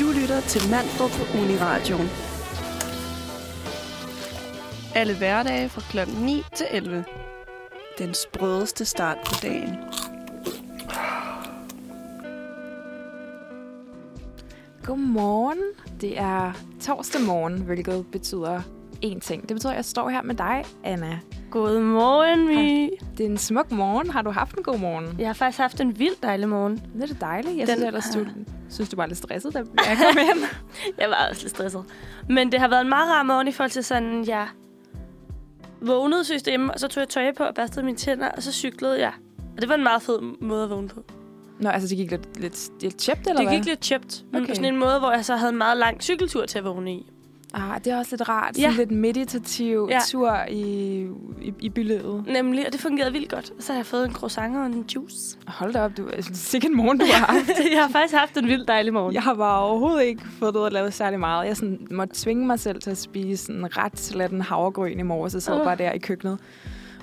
Du lytter til Mandrup på Uniradioen. Alle hverdage fra klokken 9 til 11. Den sprødeste start på dagen. Godmorgen. Det er torsdag morgen, hvilket betyder én ting. Det betyder, at jeg står her med dig, Anna. Godmorgen, My. Det er en smuk morgen. Har du haft en god morgen? Jeg har faktisk haft en vild dejlig morgen. Det er det dejligt. Jeg Den synes ellers, du, er- synes, du var lidt stresset, da jeg kom ind. Jeg var også lidt stresset. Men det har været en meget rar morgen i forhold til sådan, jeg vågnede hjemme, og så tog jeg tøj på og børstede mine tænder, og så cyklede jeg. Og det var en meget fed måde at vågne på. Nå, altså det gik lidt, lidt, lidt tjept, eller Det hvad? gik lidt chipt, men okay. på sådan en måde, hvor jeg så havde en meget lang cykeltur til at vågne i. Ah, det er også lidt rart. Ja. Sådan lidt meditativ ja. Tur i, i, i bylivet. Nemlig, og det fungerede vildt godt. Og så har jeg fået en croissant og en juice. Hold da op, du er sikke en morgen, du har haft. jeg har faktisk haft en vildt dejlig morgen. Jeg har bare overhovedet ikke fået det at lave særlig meget. Jeg sådan, måtte tvinge mig selv til at spise sådan ret slatten havregryn i morges. Jeg sad Åh. bare der i køkkenet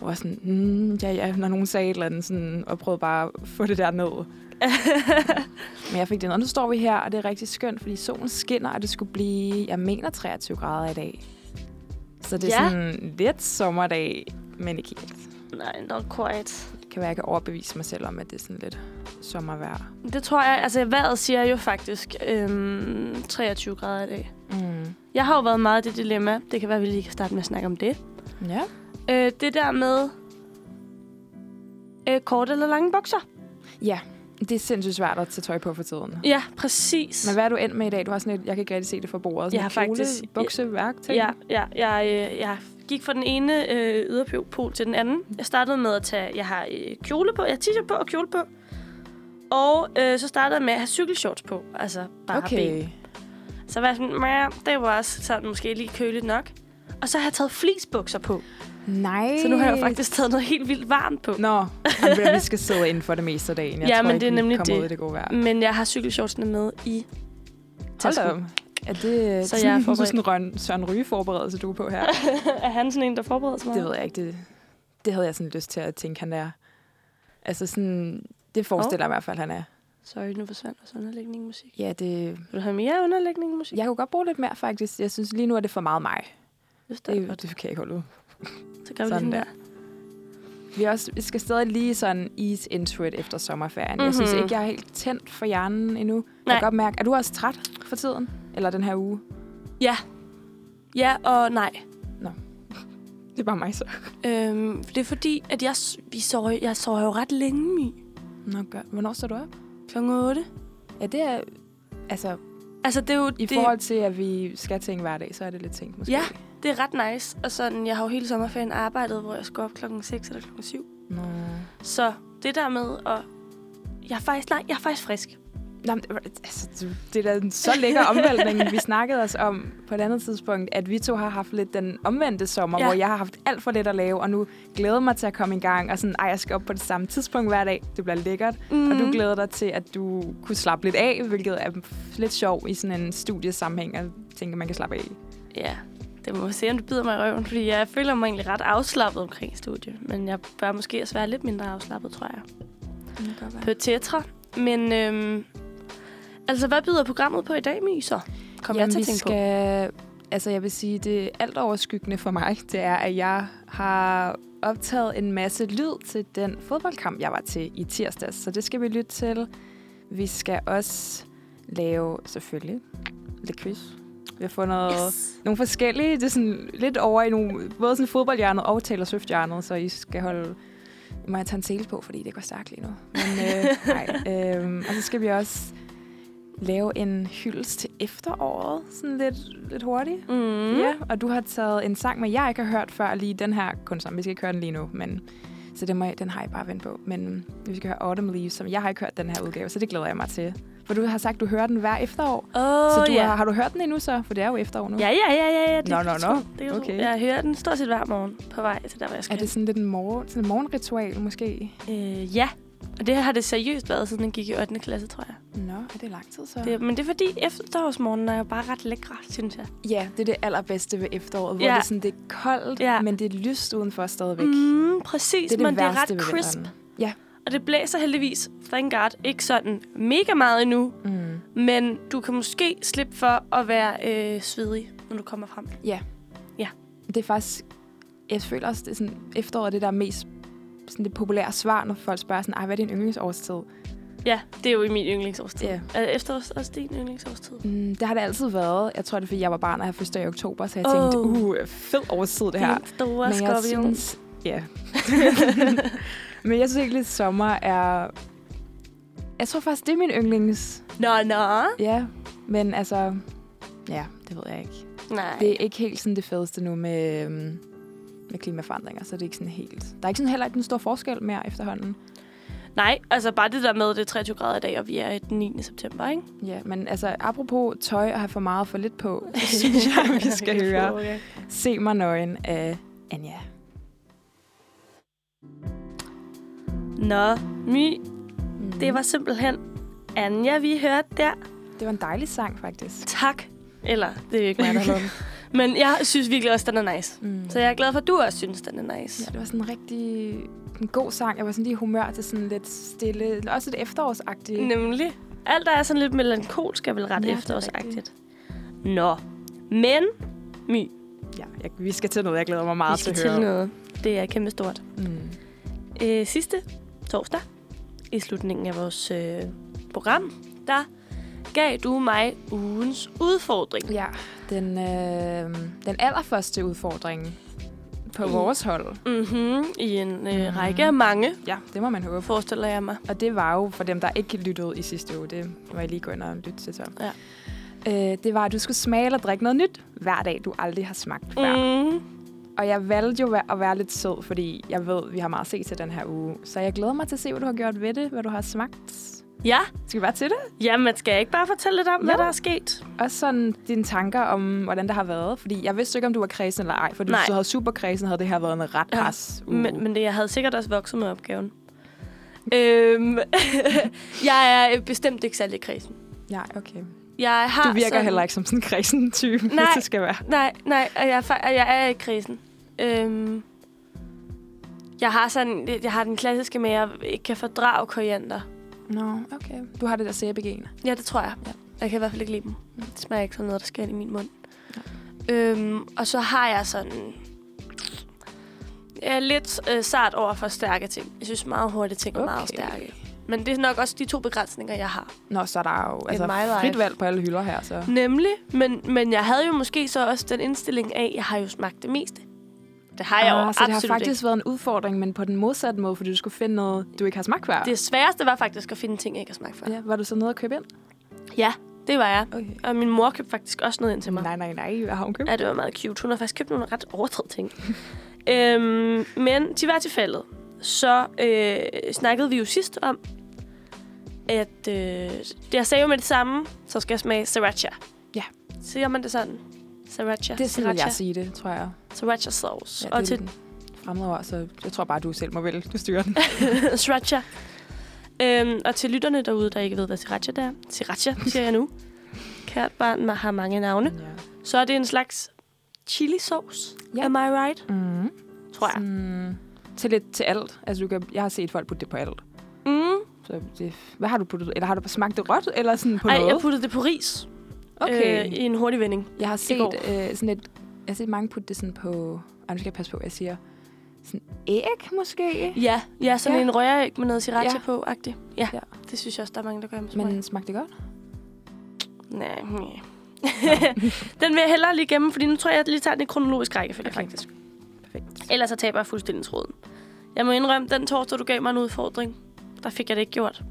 og var sådan, mm, ja, ja, når nogen sagde et eller andet, sådan, og prøvede bare at få det der ned. Men jeg fik det. Og nu står vi her, og det er rigtig skønt, fordi solen skinner, og det skulle blive, jeg mener, 23 grader i dag. Så det er Ja. sådan lidt sommerdag, men ikke helt. Nej, not quite. Det kan være, jeg kan overbevise mig selv om, at det er sådan lidt sommervejr. Det tror jeg, altså vejret siger jo faktisk øhm, 23 grader i dag. Mm. Jeg har jo været meget i det dilemma. Det kan være, at vi lige kan starte med at snakke om det. Ja. Øh, det der med øh, korte eller lange bukser. Ja, det er sindssygt svært at tage tøj på for tiden. Ja, præcis. Men hvad er du endt med i dag? Du har sådan et, jeg kan ikke rigtig se det fra bordet. Jeg har faktisk- bukseværk til. Ja, ja jeg, øh, jeg gik fra den ene øh, yderpol til den anden. Jeg startede med at tage, jeg har øh, kjole på, jeg har t-shirt på og kjole på. Og øh, så startede jeg med at have cykelshorts på, altså bare Okay. ben. Så var jeg sådan, "Meh, det var også sådan måske lige køligt nok. Og så har jeg taget fleecebukser på. Nej. Så nu har jeg faktisk taget noget helt vildt varmt på. Nå, Jamen, vi skal sidde inden for det meste af dagen. Jeg Ja, tror men ikke, det er nemlig det. ud i det gode vejr. Men jeg har cykelshortsene med i Hold tasken. op. Er det Så jeg er forberedt. sådan en Røn, Søren Ryge forberedelse, du er på her? er han sådan en, der forbereder sig meget? det ved jeg ikke. Det, det havde jeg sådan lyst til at tænke, han er. Altså sådan, det forestiller jeg i hvert fald, han er. Sorry, nu forsvandt vores underlægning-musik. Ja, det, Vil du have mere underlægning-musik? jeg kunne godt bruge lidt mere, faktisk. Jeg synes lige nu er det for meget mig. Hvis det Det, det kan jeg ikke holde ud. Så gør vi sådan der. Vi, også, vi skal stadig lige sådan ease into it efter sommerferien. Mm-hmm. Jeg synes Mhm. ikke, jeg er helt tændt for hjernen endnu. Jeg Nej. kan godt mærke, er du også træt for tiden? Eller den her uge? Ja. Ja og nej. Det er bare mig så. Øhm, det er fordi, at jeg, vi sover, jeg sover jo ret længe, My. Nå, godt. Hvornår står du op? Klokken 8. Ja, det er... Altså, Altså, det er jo i det, forhold til, at vi skal tænke hver dag, så er det lidt tænkt måske. Ja. Det er ret nice. Og sådan, jeg har jo hele sommerferien arbejdet, hvor jeg skal op klokken 6 eller klokken 7. Nå. Så det der med at... Jeg er faktisk, nej, jeg er faktisk frisk. Nå, men, altså, det er da en så lækker omvæltning. vi snakkede os om på et andet tidspunkt, at vi to har haft lidt den omvendte sommer, ja. Hvor jeg har haft alt for lidt at lave, og nu glæder mig til at komme i gang, og sådan, ej, jeg skal op på det samme tidspunkt hver dag. Det bliver lækkert. Mm. Og Mhm. du glæder dig til, at du kunne slappe lidt af, hvilket er lidt sjov i sådan en studiesammenhæng, og tænker, man kan slappe af. Ja, det må se, om det bider mig i røven, fordi jeg føler mig egentlig ret afslappet omkring studie. Men jeg bør måske også være lidt mindre afslappet, tror jeg. På tetra. Men øhm, altså, hvad byder programmet på i dag, My, så? Kom jeg Jamen, til vi at tænke skal, Altså, jeg vil sige, det alt overskyggende for mig, det er, at jeg har optaget en masse lyd til den fodboldkamp, jeg var til i tirsdags. Så det skal vi lytte til. Vi skal også lave, selvfølgelig, lidt quiz. Vi har fundet yes. nogle forskellige. Det er sådan lidt over i nogle, både sådan fodboldhjernet og Taylor Swift-hjernet, så I skal holde... Må jeg tage en tale på, fordi det går stærkt lige nu. Men øh, nej. Øh, og så skal vi også lave en hyldest til efteråret, sådan lidt, lidt hurtigt. Mm. Ja, og du har taget en sang med, jeg ikke har hørt før, lige den her kun sammen. Vi skal ikke høre den lige nu, men så den, må den har jeg bare vendt på. Men vi skal høre Autumn Leaves, som jeg har ikke hørt den her udgave, så det glæder jeg mig til. For du har sagt, du hører den hver efterår. Åh, så du ja. har, har du hørt den endnu så? For det er jo efterår nu. Ja, ja, ja, ja, ja. Det Nå, nå, nå. Det. Okay. Jeg hører den stort set hver morgen på vej til der, hvor jeg Er skal. det sådan lidt en, morgen, sådan en morgenritual måske? Øh, ja. Og det har det seriøst været, siden jeg gik i 8. klasse, tror jeg. Nå, er det lang tid så? Det, men det er fordi, efterårsmorgenen er jo bare ret lækre, synes jeg. Ja, det er det allerbedste ved efteråret, hvor Ja. det, er sådan, det er koldt, Ja. men det er lyst udenfor stadigvæk. Mm, præcis, det er det men det er ret crisp. Ja. Og det blæser heldigvis, thank God, ikke sådan mega meget endnu. Mm. Men du kan måske slippe for at være øh, svedig, når du kommer frem. Det er faktisk... Jeg føler også, det er sådan, efteråret er det der mest sådan det populære svar, når folk spørger sådan, hvad er din yndlingsårstid? Ja, det er jo i min yndlingsårstid. Ja. Er efterårs også din yndlingsårstid? Mm, det har det altid været. Jeg tror, det er, fordi jeg var barn, og jeg første i oktober, så jeg tænkte, Oh. uh, fed årstid det her. Din store Men jeg skorpion. synes... Ja. Men jeg synes egentlig, at sommer er... Jeg tror faktisk, det er min yndlings... Nå, nå. Ja, men altså... Ja, det ved jeg ikke. Nej. Det er ikke helt sådan det fedeste nu med, øhm, med klimaforandringer, så det er ikke sådan helt... Der er ikke sådan heller ikke den store forskel mere efterhånden. Nej, altså bare det der med, det er 23 grader i dag, og vi er i den 9. september, ikke? Ja, men altså, apropos tøj og have for meget for lidt på, så synes jeg, vi skal høre Okay. Se mig nøgen af Anja. Nå, My, Mm. det var simpelthen Anja, vi hørte der. det var en dejlig sang, faktisk. Tak. Eller, det er ikke mig, der har den. Men jeg synes virkelig også, den er nice. Mm. Så jeg er glad for, at du også synes, den er nice. Ja, det var sådan en rigtig en god sang. Jeg var sådan lige i humør til sådan lidt stille, også lidt efterårsagtigt. Nemlig. Alt, der er sådan lidt melankolsk, er vel ret Ja, er efterårsagtigt. Nå, men My, Ja, jeg, vi skal til noget, jeg glæder mig meget vi skal til at til høre. noget. Det er kæmpe stort. Mm. Øh, sidste torsdag, i slutningen af vores øh, program, der gav du mig ugens udfordring. Ja, den, øh, den allerførste udfordring på I- vores hold. Mm-hmm. I en øh, Mhm. række af mange, Ja, det må man håbe. forestiller jeg mig. Og det var jo for dem, der ikke lyttede i sidste uge. Det må jeg lige gå ind og lytte til så. Ja. Øh, det var, at du skulle smage eller drikke noget nyt hver dag, du aldrig har smagt før. Mm. Og jeg valgte jo at være lidt sød, fordi jeg ved, at vi har meget at se til den her uge. Så jeg glæder mig til at se, hvad du har gjort ved det, hvad du har smagt. Ja, Skal vi bare til det? jamen skal jeg ikke bare fortælle lidt om, hvad Jo. der er sket? Også sådan dine tanker om, hvordan det har været. Fordi jeg vidste ikke, om du var kræsen eller ej. For hvis Nej. du havde super kræsen, havde det her været en ret Ja, pres uge. Men, men det, jeg havde sikkert også vokset med opgaven. øhm, jeg er bestemt ikke særlig kredsen. Ja, okay. Jeg har Du virker sådan, heller ikke som sådan en kredsen type, hvis Nej. det skal være. Nej, nej, og jeg, er og jeg er ikke kredsen. Øhm, jeg har sådan, jeg har den klassiske med, at jeg ikke kan fordrage koriander. Nå, okay. Du har det der sæbegen. Ja, det tror jeg. Ja. Jeg kan i hvert fald ikke lide dem. Det smager ikke som noget, der skal ind i min mund. Øhm, og så har jeg sådan... Jeg er lidt øh, sart over for stærke ting. Jeg synes meget hurtigt ting er meget Okay. stærke. Men det er nok også de to begrænsninger, jeg har. Nå, så er der jo altså, frit valg på alle hylder her, så... Nemlig, men, men jeg havde jo måske så også den indstilling af, at jeg har jo smagt det meste. Det har jeg jo Ah, så det har faktisk været en udfordring, men på den modsatte måde, fordi du skulle finde noget, du ikke har smagt før. ikke. Det sværeste var faktisk at finde ting, jeg ikke har smagt før. Ja, var du så nede og købe ind? Ja, det var jeg. Okay. Og min mor købte faktisk også noget ind til mig. Nej, nej, nej. Hvad har hun købt? Ja, det var meget cute. Hun har faktisk købt nogle ret overdrevet ting. øhm, men til hver tilfælde, så øh, snakkede vi jo sidst om, at øh, det jeg sagde jo med det samme, så skal jeg smage sriracha. Ja. Siger man det sådan? Sriracha. Det er sriracha. jeg sige det, tror jeg. Sriracha sauce. Ja, og til ord, så jeg tror bare, du selv må vælge. Du styrer den. sriracha. Øhm, og til lytterne derude, der ikke ved, hvad sriracha det er. Sriracha, siger jeg nu. Kært barn har mange navne. Ja. Så er det en slags chili sauce. Ja. Am I right? Mm. Tror jeg. Sådan, til lidt til alt. Altså, du kan, jeg har set folk putte det på alt. Mm. Så det, hvad har du puttet? Eller har du smagt det råt, eller sådan på Ej, noget? jeg puttede det på ris. Okay. Øh, I en hurtig vending. jeg har set øh, sådan et... Jeg har set mange putte det sådan på... Ej, nu skal jeg passe på, jeg siger. Sådan æg, måske? Ja, ja sådan Ja. en røræg med noget sriracha Ja. på, agtig. Ja. Ja. det synes jeg også, der er mange, der gør med smag. Men smagte det godt? Nej, nej. den vil jeg hellere lige gemme, fordi nu tror jeg, at jeg lige tager den i kronologisk rækkefølge, okay. faktisk. Perfekt. Ellers så taber jeg fuldstændig tråden. Jeg må indrømme, den torsdag, du gav mig en udfordring, der fik jeg det ikke gjort.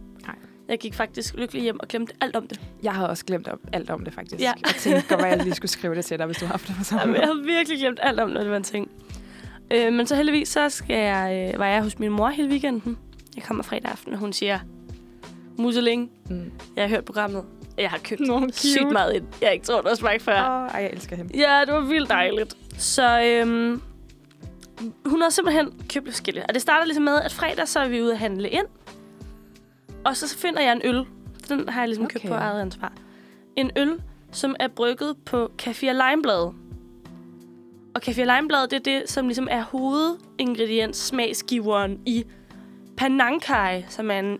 Jeg gik faktisk lykkelig hjem og glemte alt om det. Jeg havde også glemt op, alt om det, faktisk. Ja. Jeg tænkte godt, at jeg lige skulle skrive det til dig, hvis du har haft det på samme Jamen, jeg havde virkelig glemt alt om, når det var en ting. Øh, men så heldigvis, så skal jeg, øh, var jeg hos min mor hele weekenden. Jeg kommer fredag aften, og hun siger, Museling, Mm. jeg har hørt programmet. Jeg har købt cute. sygt meget ind. Jeg har ikke troet, der var smagt før. Åh, ej, jeg elsker hende. Ja, det var vildt dejligt. Så øhm, hun har simpelthen købt forskelligt. Og det starter ligesom med, at fredag så er vi ude at handle ind. Og så finder jeg en øl. Den har jeg ligesom okay. købt Okay. på eget ansvar. En øl, som er brygget på kaffir limebladet. Og kaffir limebladet, det er det, som ligesom er hovedingrediens smagsgiveren i Panang Kai, som er en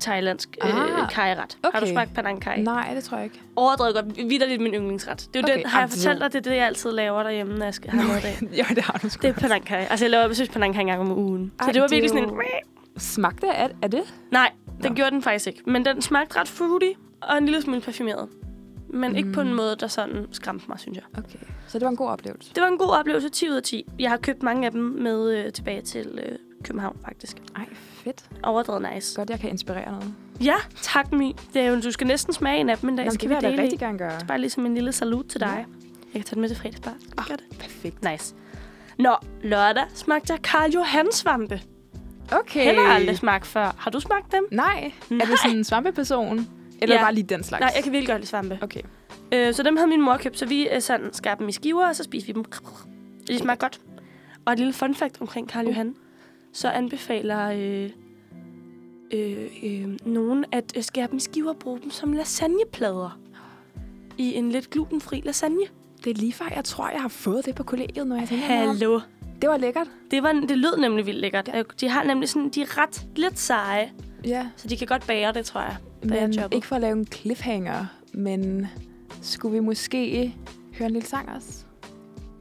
thailandsk Ah, øh, kajret. Har du okay. smagt Panang Kai? Nej, det tror jeg ikke. Overdrevet godt. Vidderligt min yndlingsret. Det er jo Okay, den, har jeg fortalt jo- dig, det er det, jeg altid laver derhjemme, når jeg skal have noget af. ja, det har du sgu. Det er Panang Kai. Altså, jeg laver besøg Panang Kai en gang om ugen. Så Ej, det var det virkelig sådan jo- en... Smagte af, er det? Nej, den Nå. gjorde den faktisk ikke. Men den smagte ret fruity og en lille smule parfumeret. Men mm. ikke på en Mm. måde, der sådan skræmte mig, synes jeg. Okay. Så det var en god oplevelse. Det var en god oplevelse, 10 ud af 10. Jeg har købt mange af dem med øh, tilbage til øh, København, faktisk. Ej, fedt. Overdrevet nice. Godt, jeg kan inspirere noget. Ja, tak Mi. Det er jo, du skal næsten smage en af dem en dag. Jamen, skal det vi dele rigtig gerne gøre. Bare ligesom en lille salut til dig. Ja. Jeg kan tage den med til fredagsbar. Gør det. Perfekt. Nice. Nå, lørdag smagte jeg Karl Johan svampe. Okay. Heller aldrig smagt før. Har du smagt dem? Nej. Er Nej. det sådan en svampeperson? Eller Ja. bare lige den slags? Nej, jeg kan virkelig godt lide svampe. Okay. Øh, så dem havde min mor købt, så vi øh, sådan skar dem i skiver, og så spiste vi dem. De smager godt. Og et lille fun fact omkring Karl Uh. Johan. Så anbefaler øh, øh, øh, nogen at øh, skære dem i skiver og bruge dem som lasagneplader. I en lidt glutenfri lasagne. Det er lige før, jeg tror, jeg har fået det på kollegiet, når jeg tænker. Hallo. Det var lækkert. Det, var, det lød nemlig vildt lækkert. Ja. De har nemlig sådan, de er ret lidt seje, Ja. så de kan godt bære det, tror jeg. Men ikke for at lave en cliffhanger, men skulle vi måske høre en lille sang også?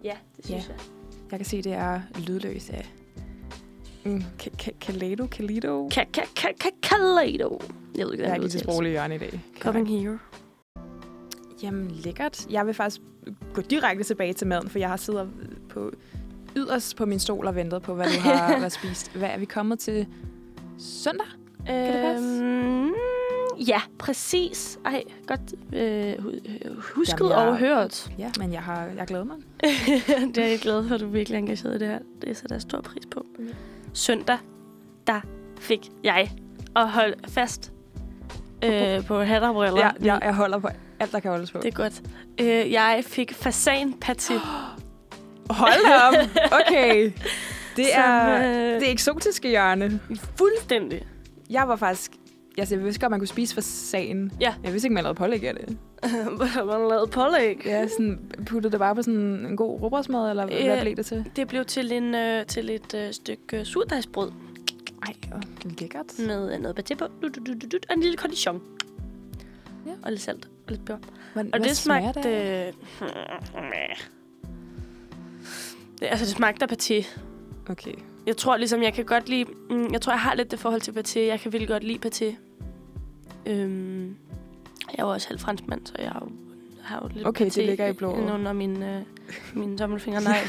Ja, det synes jeg. Jeg kan se, det er lydløs af mm, Ka- Ka- Kaledo, Kalido. Ka ka ka ka Kaleido. Jeg ved ikke, Jeg er ikke sproglig hjørne i dag. Coming here. Jamen, lækkert. Jeg vil faktisk gå direkte tilbage til maden, for jeg har siddet på yderst på min stol og ventet på, hvad du har hvad spist. Hvad er vi kommet til søndag? det passe? Øhm, ja, præcis. Ej, godt øh, hu- husket Jamen, og jeg- overhørt. Ja, men jeg har jeg glæder mig. det er jeg glad for, at du er virkelig engageret i det her. Det sætter jeg stor pris på. Søndag, der fik jeg at holde fast øh, på hat og briller. Ja, ja, jeg holder på alt, der kan holdes på. Det er godt. Øh, jeg fik fasanpaté. Hold da op. Okay. Det Som, er øh, det eksotiske hjørne. Fuldstændig. Jeg var faktisk... Altså, jeg vidste godt, man kunne spise fasan. Ja. Jeg vidste ikke, man lavede pålæg af det. Man lavede pålæg. Ja, sådan, puttede det bare på sådan en god råbrødsmad, eller hvad Øh, blev det til? Det blev til, en, øh, til et øh, stykke øh, surdejsbrød Ej, hvor lækkert. med øh, noget paté på, du, du, du, du, du, og en lille cornichon. Ja. Og lidt salt og lidt peber. Hvad, Og hvad det smagte... det? Øh, det, altså, det smagte af paté. Okay. Jeg tror ligesom, jeg kan godt lide... Mm, jeg tror, jeg har lidt det forhold til paté. Jeg kan virkelig godt lide paté. Øhm, jeg er jo også halv franskmand, så jeg har jo, har jo lidt Okay, paté det ligger i inde under min, øh, min tommelfinger. Nej.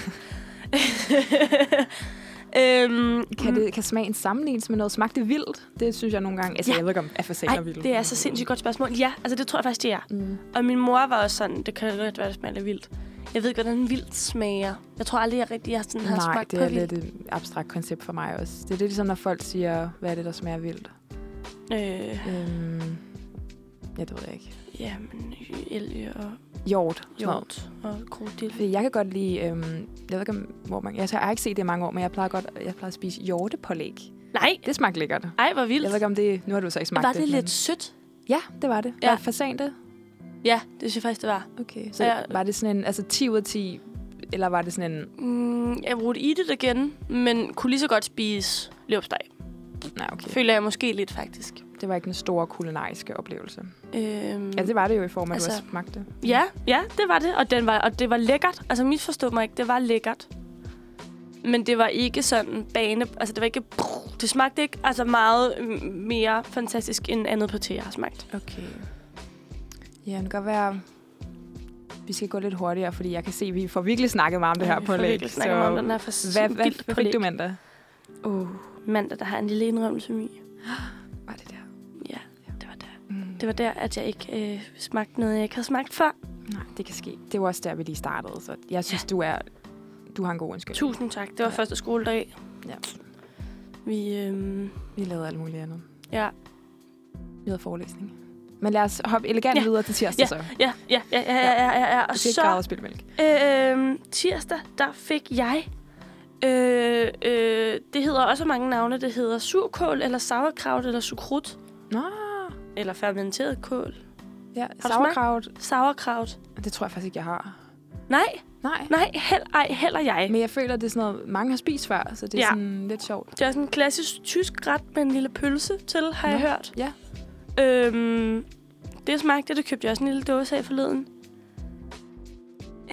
øhm, Kan, det, kan smagen sammenlignes med noget? Smagte det vildt? Det synes jeg nogle gange... Altså, Ja. jeg ved ikke, om er fasaner vildt. det er så sindssygt godt spørgsmål. Ja, altså det tror jeg faktisk, det er. Mm. Og min mor var også sådan, det kan godt være, det smager lidt vildt. Jeg ved ikke, hvordan vildt smager. Jeg tror aldrig, jeg rigtig har, sådan, har Nej, smagt det på er vildt. lidt et abstrakt koncept for mig også. Det er lidt ligesom, når folk siger, hvad er det, der smager vildt? Øh, Øhm, ja, det ved jeg ikke. ja, men elge og Hjort. hjort og krokodil. Fordi jeg kan godt lide, øhm, jeg ved ikke, om- hvor man, jeg, jeg har ikke set det i mange år, men jeg plejer godt, jeg plejer at spise hjortepålæg. Nej, Det smagte lækkert. ej, hvor vildt. Jeg ved ikke, om det, nu har du så ikke smagt var det. det men- lidt sødt? Ja, det var det. Ja. Var fasan det? Ja, det synes jeg faktisk, det var. Okay. Så Ja. var det sådan en, altså 10 ud af 10, eller var det sådan en, Mm, jeg brugte i det igen, men kunne lige så godt spise leverpostej. nej okay, Føler jeg måske lidt, faktisk. det var ikke en stor kulinariske oplevelse. Øhm, Ja, det var det jo i form af, at Altså- du har smagt det. ja, ja, det var det. Og, den var, og det var lækkert. Altså, misforstå mig ikke, det var lækkert. Men det var ikke sådan bane... Altså, det var ikke... Det smagte ikke altså meget mm, mere fantastisk end andet på te, jeg har smagt. Okay. Ja, det kan godt være, vi skal gå lidt hurtigere, fordi jeg kan se, at vi får virkelig snakket meget om det her på læg. virkelig snakket om den her for hvad, hvad, hvad fik du mandag? Uh, mandag, der har en lille indrømmelse i. Var det der? Ja, det var der. Mm. Det var der, at jeg ikke øh, smagte noget, jeg ikke havde smagt før. Nej, det kan ske. Det var også der, vi lige startede, så jeg synes, du er du har en god undskyldning. Tusind tak. Det var Ja. første skoledag. Ja. Vi, øhm, Vi lavede alt muligt andet. ja, Vi havde forelæsning. Men lad os hoppe elegant Ja. videre til tirsdag så. ja, ja, ja, ja, ja, ja, ja, ja. Og så og spille mælk. øh, tirsdag, der fik jeg, øh, øh, det hedder også mange navne, det hedder surkål, eller sauerkraut, eller sukrut, Nå, eller fermenteret kål. ja, sauerkraut. Sauerkraut. Det tror jeg faktisk ikke, jeg har. Nej, Nej. nej, held, ej, heller jeg. Men jeg føler, det er sådan noget, mange har spist før, så det er Ja. ja. sådan lidt sjovt. Det er sådan en klassisk tysk ret med en lille pølse til, har jeg Nå, hørt. ja. Øhm, det smagte, det købte jeg også en lille dåse af forleden.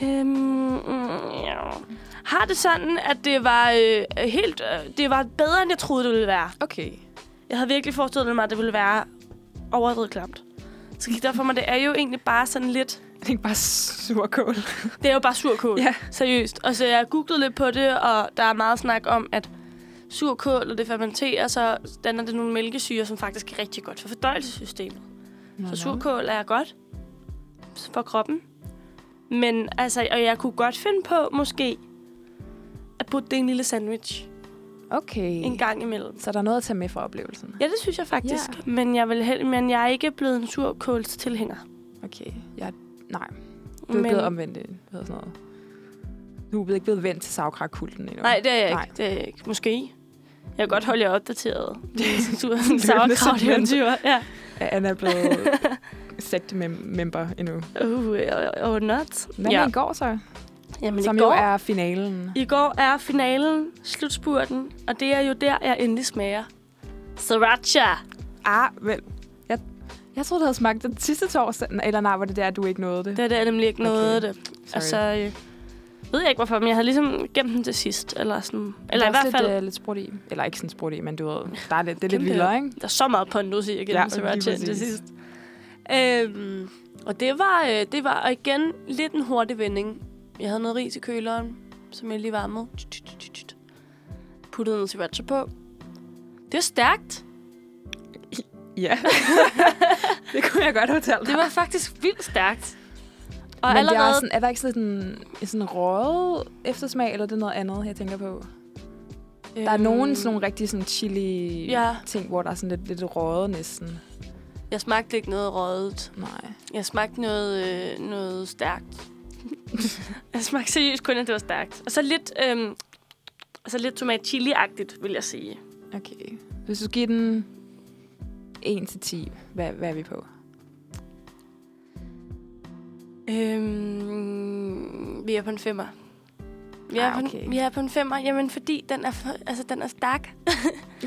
Øhm, ja. Har det sådan, at det var øh, helt, øh, det var bedre, end jeg troede, det ville være. Okay. Jeg havde virkelig forestillet mig, at det ville være overdrevet klamt. Så gik der for mig, det er jo egentlig bare sådan lidt... Det er ikke bare surkål. Det er jo bare surkål. Ja. Seriøst. Og så jeg googlede lidt på det, og der er meget snak om, at surkål, og det fermenterer, så danner det nogle mælkesyre, som faktisk er rigtig godt for fordøjelsessystemet. Så surkål er godt for kroppen. Men altså, og jeg kunne godt finde på, måske, at putte det i en lille sandwich Okay. en gang imellem. Så der er noget at tage med fra oplevelsen. Ja, det synes jeg faktisk. Ja. Men, jeg vil hel- men jeg er ikke blevet en surkåls tilhænger. Okay. Jeg, nej, du er men, blevet omvendt. Hvad hedder sådan noget. Du er ikke blevet vendt til savkrakkulten endnu. Nej, det er jeg Nej. ikke. Det er jeg ikke. Måske. Jeg kan godt holde jer opdateret. Sauerkraut eventyr. Ja. Ja, Anna er blevet sekte-member endnu. Uh, uh, uh, not. Hvad ja. i går så? Jamen, Som i jo går, er finalen. I går er finalen, slutspurten, og det er jo der, jeg endelig smager. Sriracha. Ah, vel. Jeg, jeg troede, du havde smagt det sidste torsdag. Eller nej, var det der, at du ikke nåede det? Det er der nemlig ikke Okay. af det. Sorry. Altså, øh, ved jeg ikke hvorfor, men jeg havde ligesom gemt den til sidst. Eller, sådan, eller i er hvert fald, lidt, uh, lidt sprut i. Eller ikke sådan sprut i, men du ved, der er lidt, det er lidt vildere, ikke? der er så meget pondus i at gemme Ja, ja, lige til præcis. sidst. Øhm, og det var, øh, det var igen lidt en hurtig vending. Jeg havde noget ris i køleren, som jeg lige varmede. Puttede noget Sriracha på. Det er stærkt. Ja. det kunne jeg godt fortælle dig. Det var faktisk vildt stærkt. Og Men allerede... det er, sådan, er der ikke sådan en sådan røget eftersmag, eller er det noget andet, jeg tænker på? Der er øhm, nogen sådan nogle rigtig sådan chili Ja. ting, hvor der er sådan lidt, lidt røget næsten. Jeg smagte ikke noget røget. Nej. Jeg smagte noget, øh, noget stærkt. jeg smagte seriøst kun, at det var stærkt. Og så lidt, øhm, altså lidt tomat chili-agtigt, vil jeg sige. Okay. Hvis du giver den 1 til 10, hvad, hvad er vi på? Øhm, vi er på en femmer. Vi er, Ah, på en, okay. vi er på en femmer, jamen fordi den er, for, altså, den er stærk.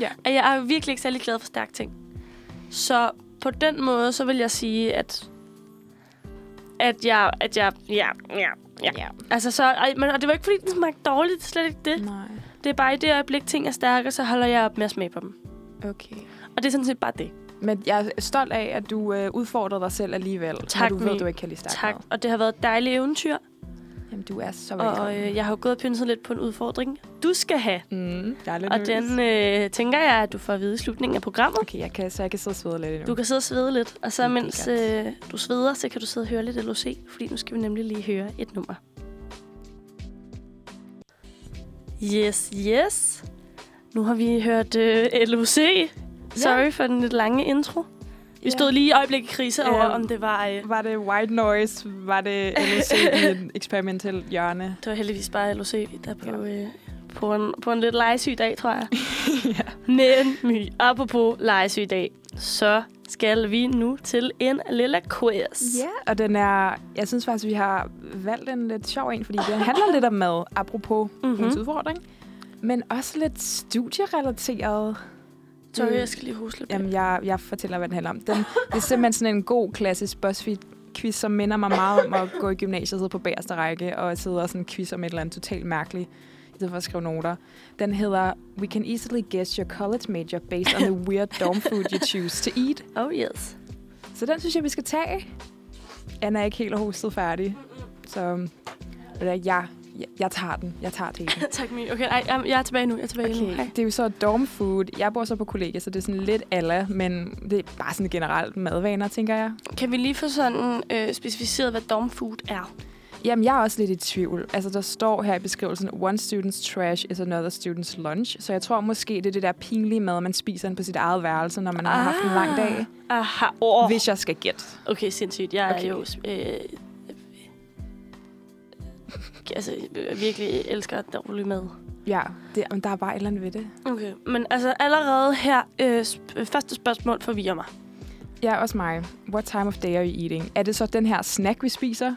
Ja. Og jeg er virkelig ikke særlig glad for stærke ting. Så på den måde, så vil jeg sige, at at jeg, at jeg, ja, ja, ja. ja. Altså så, ej, men, og det var ikke, fordi den smagte dårligt, det er slet ikke det. Nej. Det er bare i det øjeblik, ting er stærke, så holder jeg op med at smage på dem. Okay. Og det er sådan set bare det. Men jeg er stolt af, at du øh, udfordrer dig selv alligevel, Tak, når du ved, du ikke kan lide stærk Tak. Og det har været et dejligt eventyr. Jamen, du er så velkommen. Og øh, jeg har jo gået og pynset lidt på en udfordring, du skal have. mm, jeg er lidt Og nervøs. den øh, tænker jeg, at du får at vide i slutningen af programmet. Okay, jeg kan, så jeg kan sidde og svede lidt endnu. Du kan sidde og svede lidt, og så er mens øh, du sveder, så kan du sidde og høre lidt LOC, fordi nu skal vi nemlig lige høre et nummer. Yes, yes. Nu har vi hørt øh, LOC. Sorry for den lidt lange intro. Vi stod lige i øjeblikket i krise Ja. over, om det var... Øh, Var det white noise? Var det LOC i en eksperimentel hjørne? det var heldigvis bare LOC, der på, øh, på, en, på en lidt legesyg dag, tror jeg. ja. Men My, apropos legesyg dag, så skal vi nu til en lille quiz. ja, og den er... Jeg synes faktisk, vi har valgt en lidt sjov en, fordi den handler lidt om mad, apropos Mhm. mm-hmm. udfordring. Men også lidt studierelateret. Sorry, Mm. jeg skal lige huske lidt. Jamen, jeg, jeg fortæller, hvad den handler om. Den, det er simpelthen sådan en god, klassisk BuzzFeed-quiz, som minder mig meget om at gå i gymnasiet og sidde på bagerste række og sidde og sådan quiz om et eller andet totalt mærkeligt, i stedet for at skrive noter. Den hedder We can easily guess your college major based on the weird dorm food you choose to eat. Oh yes. Så den synes jeg, vi skal tage. Anna er ikke helt hostet færdig, så jeg, jeg, jeg tager den. Jeg tager teten. tak, My. Okay, ej, jeg jeg er tilbage nu. Jeg er tilbage nu. Okay, Hej. det er jo så dorm food. Jeg bor så på kollega, så det er sådan lidt alla, men det er bare sådan generelt madvaner, tænker jeg. Kan vi lige få sådan øh, specificeret, hvad dom food er? Jamen, jeg er også lidt i tvivl. Altså, der står her i beskrivelsen, one student's trash is another student's lunch. Så jeg tror måske, det er det der pinlige mad, man spiser ind på sit eget værelse, når man har haft en lang dag. Aha. Oh. Hvis jeg skal gætte. Okay, sindssygt. Jeg okay. Okay. er jo... Øh, altså, jeg virkelig elsker dårlig mad. Ja, det, men der er bare et eller andet ved det. Okay, men altså allerede her, øh, sp- første spørgsmål forvirrer mig. Ja, også mig. What time of day are you eating? Er det så den her snack, vi spiser?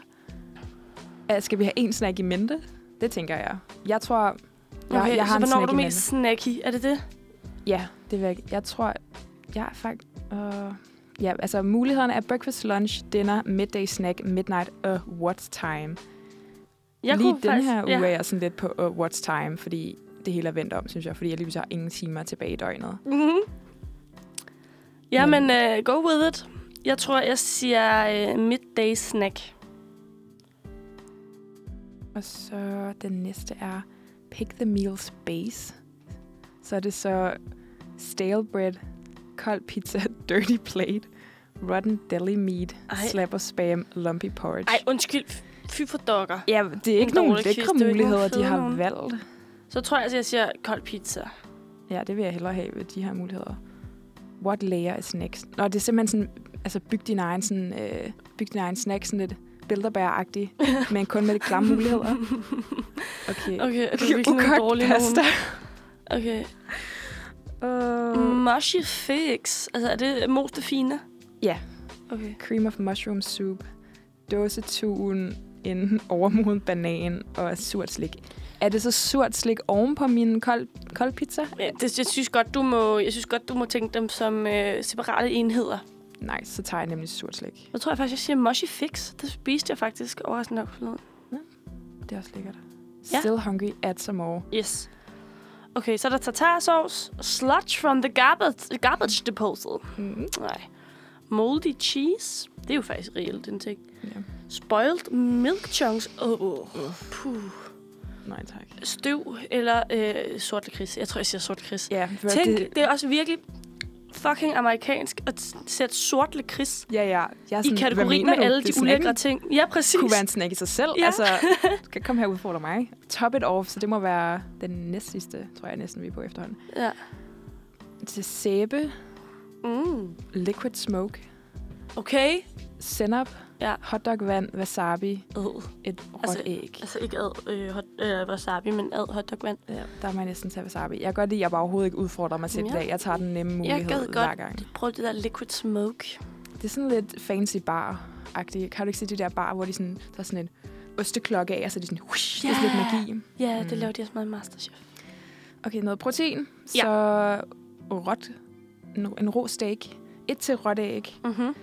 Uh, skal vi have en snack i mente? Det tænker jeg. Jeg tror, jeg, Okay, jeg har så en hvornår er du mest snacky? Er det det? Ja, det vil jeg. Jeg tror, jeg er faktisk... Uh, ja, altså mulighederne er breakfast, lunch, dinner, midday snack, midnight og what's time. Jeg Lige kunne den faktisk, her uge ja. er jeg sådan lidt på uh, what's time, fordi det hele er vendt om, synes jeg. Fordi jeg lige har ingen timer tilbage i døgnet. Mm-hmm. Ja, Men- uh, go with it. Jeg tror, jeg siger uh, midday snack. Og så den næste er pick the meal's base. Så er det så stale bread, kold pizza, dirty plate, rotten deli meat, Ej. slapper spam, lumpy porridge. Ej, undskyld. Fy for dokker. Ja, det er ikke En nogen dårlig lækre er muligheder, de har nogen. valgt. Så tror jeg, at jeg siger kold pizza. Ja, det vil jeg hellere have ved de her muligheder. What layer is next? Nå, det er simpelthen sådan, altså byg din egen, sådan, øh, byg din egen snack, sådan lidt bilderbær-agtig, men kun med de klamme muligheder. Okay. Okay, er det virkelig nogle Ukogt dårlige pasta. Okay. Uh, Mushy fix. Altså, er det mos det fine? Ja. Okay. cream of mushroom soup, dåsetun, en overmoden banan og surt slik. Er det så surt slik oven på min kold, kold pizza? Ja, det, jeg synes godt, du må, jeg synes godt, du må tænke dem som øh, separate enheder. Nej, så tager jeg nemlig surt slik. Jeg tror jeg faktisk, jeg siger mushy fix. Det spiste jeg faktisk overraskende nok forleden. Det er også lækkert. Ja. Still hungry, add some more. Yes. Okay, så er der tartarsauce. Sludge from the garbage, garbage disposal. Mm. Nej. Moldy cheese. Det er jo faktisk reelt, den ting. Ja. Spoiled milk chunks. Åh, oh, puh. Nej, tak. Støv eller øh, sort lakrids. Jeg tror, jeg siger sort lakrids. Ja, for Tænk, det, det... er også virkelig fucking amerikansk at sætte sort lakrids ja, ja. Jeg er i sådan, kategori med du? alle de ulækre ting. Ja, præcis. kunne være en snack i sig selv. Ja. Altså, du kan komme her og udfordre mig. Top it off, så det må være den næst sidste, tror jeg næsten, vi er på efterhånden. Ja. Til sæbe, Mm. liquid smoke, Okay. senap, Ja. hotdog-vand, wasabi, Øh. et råt Altså, æg. Altså ikke ad øh, hot, øh, wasabi, men ad hotdogvand. Ja, der må jeg næsten tage wasabi. Jeg kan godt lide, at jeg bare overhovedet ikke udfordrer mig selv Ja. i dag. Jeg tager den nemme Jeg mulighed hver godt. gang. Prøv det der liquid smoke. Det er sådan lidt fancy bar-agtigt. Kan du ikke se de der bar, hvor de sådan, der er sådan en osteklokke af, og så er de sådan, whoosh, det er sådan lidt magi. Ja, Mm. det laver de også meget i Masterchef. Okay, noget protein. Ja. Så råt, en, en rå steak. Et til råt æg. Mm-hmm.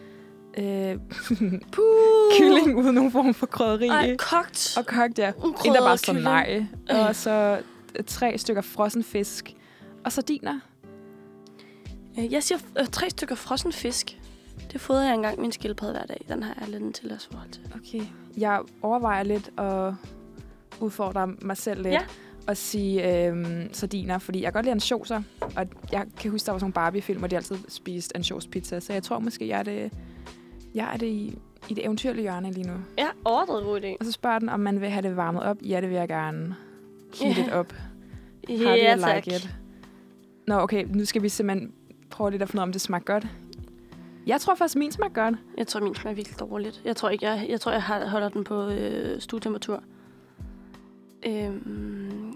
Øh, kylling uden nogen form for krydderi. Ej, kogt. Og kogt, ja. En, der bare står nej. Øh. Og så tre stykker frossen fisk. Og sardiner. Øh, Jeg siger øh, tre stykker frossen fisk. Det fodrer jeg engang min skildpadde hver dag. Den har jeg lidt en tilhørsforhold til. Okay. Jeg overvejer lidt at udfordre mig selv lidt. Ja. Og sige øhm, sardiner, fordi jeg kan godt lide ansjoser. Og jeg kan huske, der var sådan nogle Barbie-film, hvor de altid spiste ansjospizza. Så jeg tror måske, jeg er det, jeg er det i, i det eventyrlige hjørne lige nu. Ja, overdrevet god idé. Og så spørger den, om man vil have det varmet op. Ja, det vil jeg gerne. Heat it Ja. up. How do you tak. like it? Nå, okay, nu skal vi simpelthen prøve lidt at finde ud af, om det smager godt. Jeg tror faktisk, min smager godt. Jeg tror, min smager virkelig dårligt. Jeg tror ikke, jeg, jeg, tror, jeg holder den på øh, stuetemperatur. Øhm,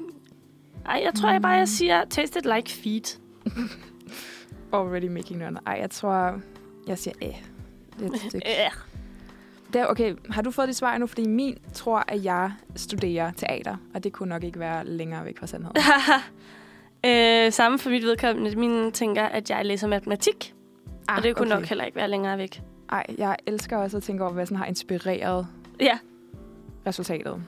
ej, jeg tror jeg bare, jeg siger taste it like feet. Already making none. Ej, jeg tror, jeg siger æh. Det, det, Ja. det, okay, har du fået dit svar nu? Fordi min tror, at jeg studerer teater, og det kunne nok ikke være længere væk fra sandheden. øh, samme for mit vedkommende. Min tænker, at jeg læser matematik. Ah, og det kunne okay. nok heller ikke være længere væk. Ej, jeg elsker også at tænke over, hvad sådan har inspireret Ja, resultatet.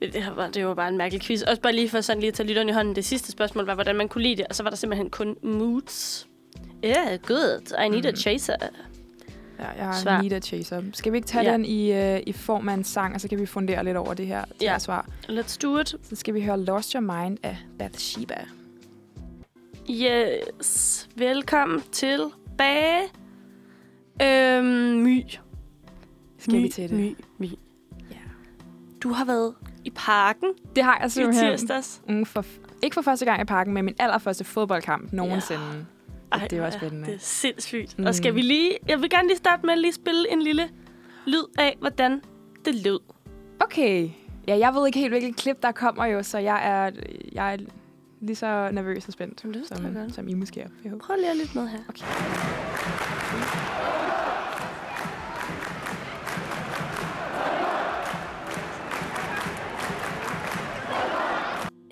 det, det, var, det var bare en mærkelig quiz. Også bare lige for sådan lige at tage lytteren i hånden. Det sidste spørgsmål var, hvordan man kunne lide det. Og så var der simpelthen kun moods. Yeah, good. I need mm. a chaser. Ja, jeg har Svar. Need a Chaser. Skal vi ikke tage Ja. ja. den i, øh, i form af en sang, og så kan vi fundere lidt over det her Ja. ja. svar. Let's do it. Så skal vi høre Lost Your Mind af Bathsheba. Yes. Velkommen tilbage. Øhm, My. Skal my, vi til det? My, my. Ja. Du har været i parken Det har jeg i simpelthen. tirsdags. Mm, for, ikke for første gang i parken, men min allerførste fodboldkamp nogensinde. Ej, det er også spændende. Det er sindssygt. Mm. Og skal mm. vi lige... Jeg vil gerne lige starte med at lige spille en lille lyd af, hvordan det lød. Okay. Ja, jeg ved ikke helt, hvilket klip der kommer jo, så jeg er, jeg er lige så nervøs og spændt, som, det som I måske er. Jeg. Prøv lige at lytte med her. Okay.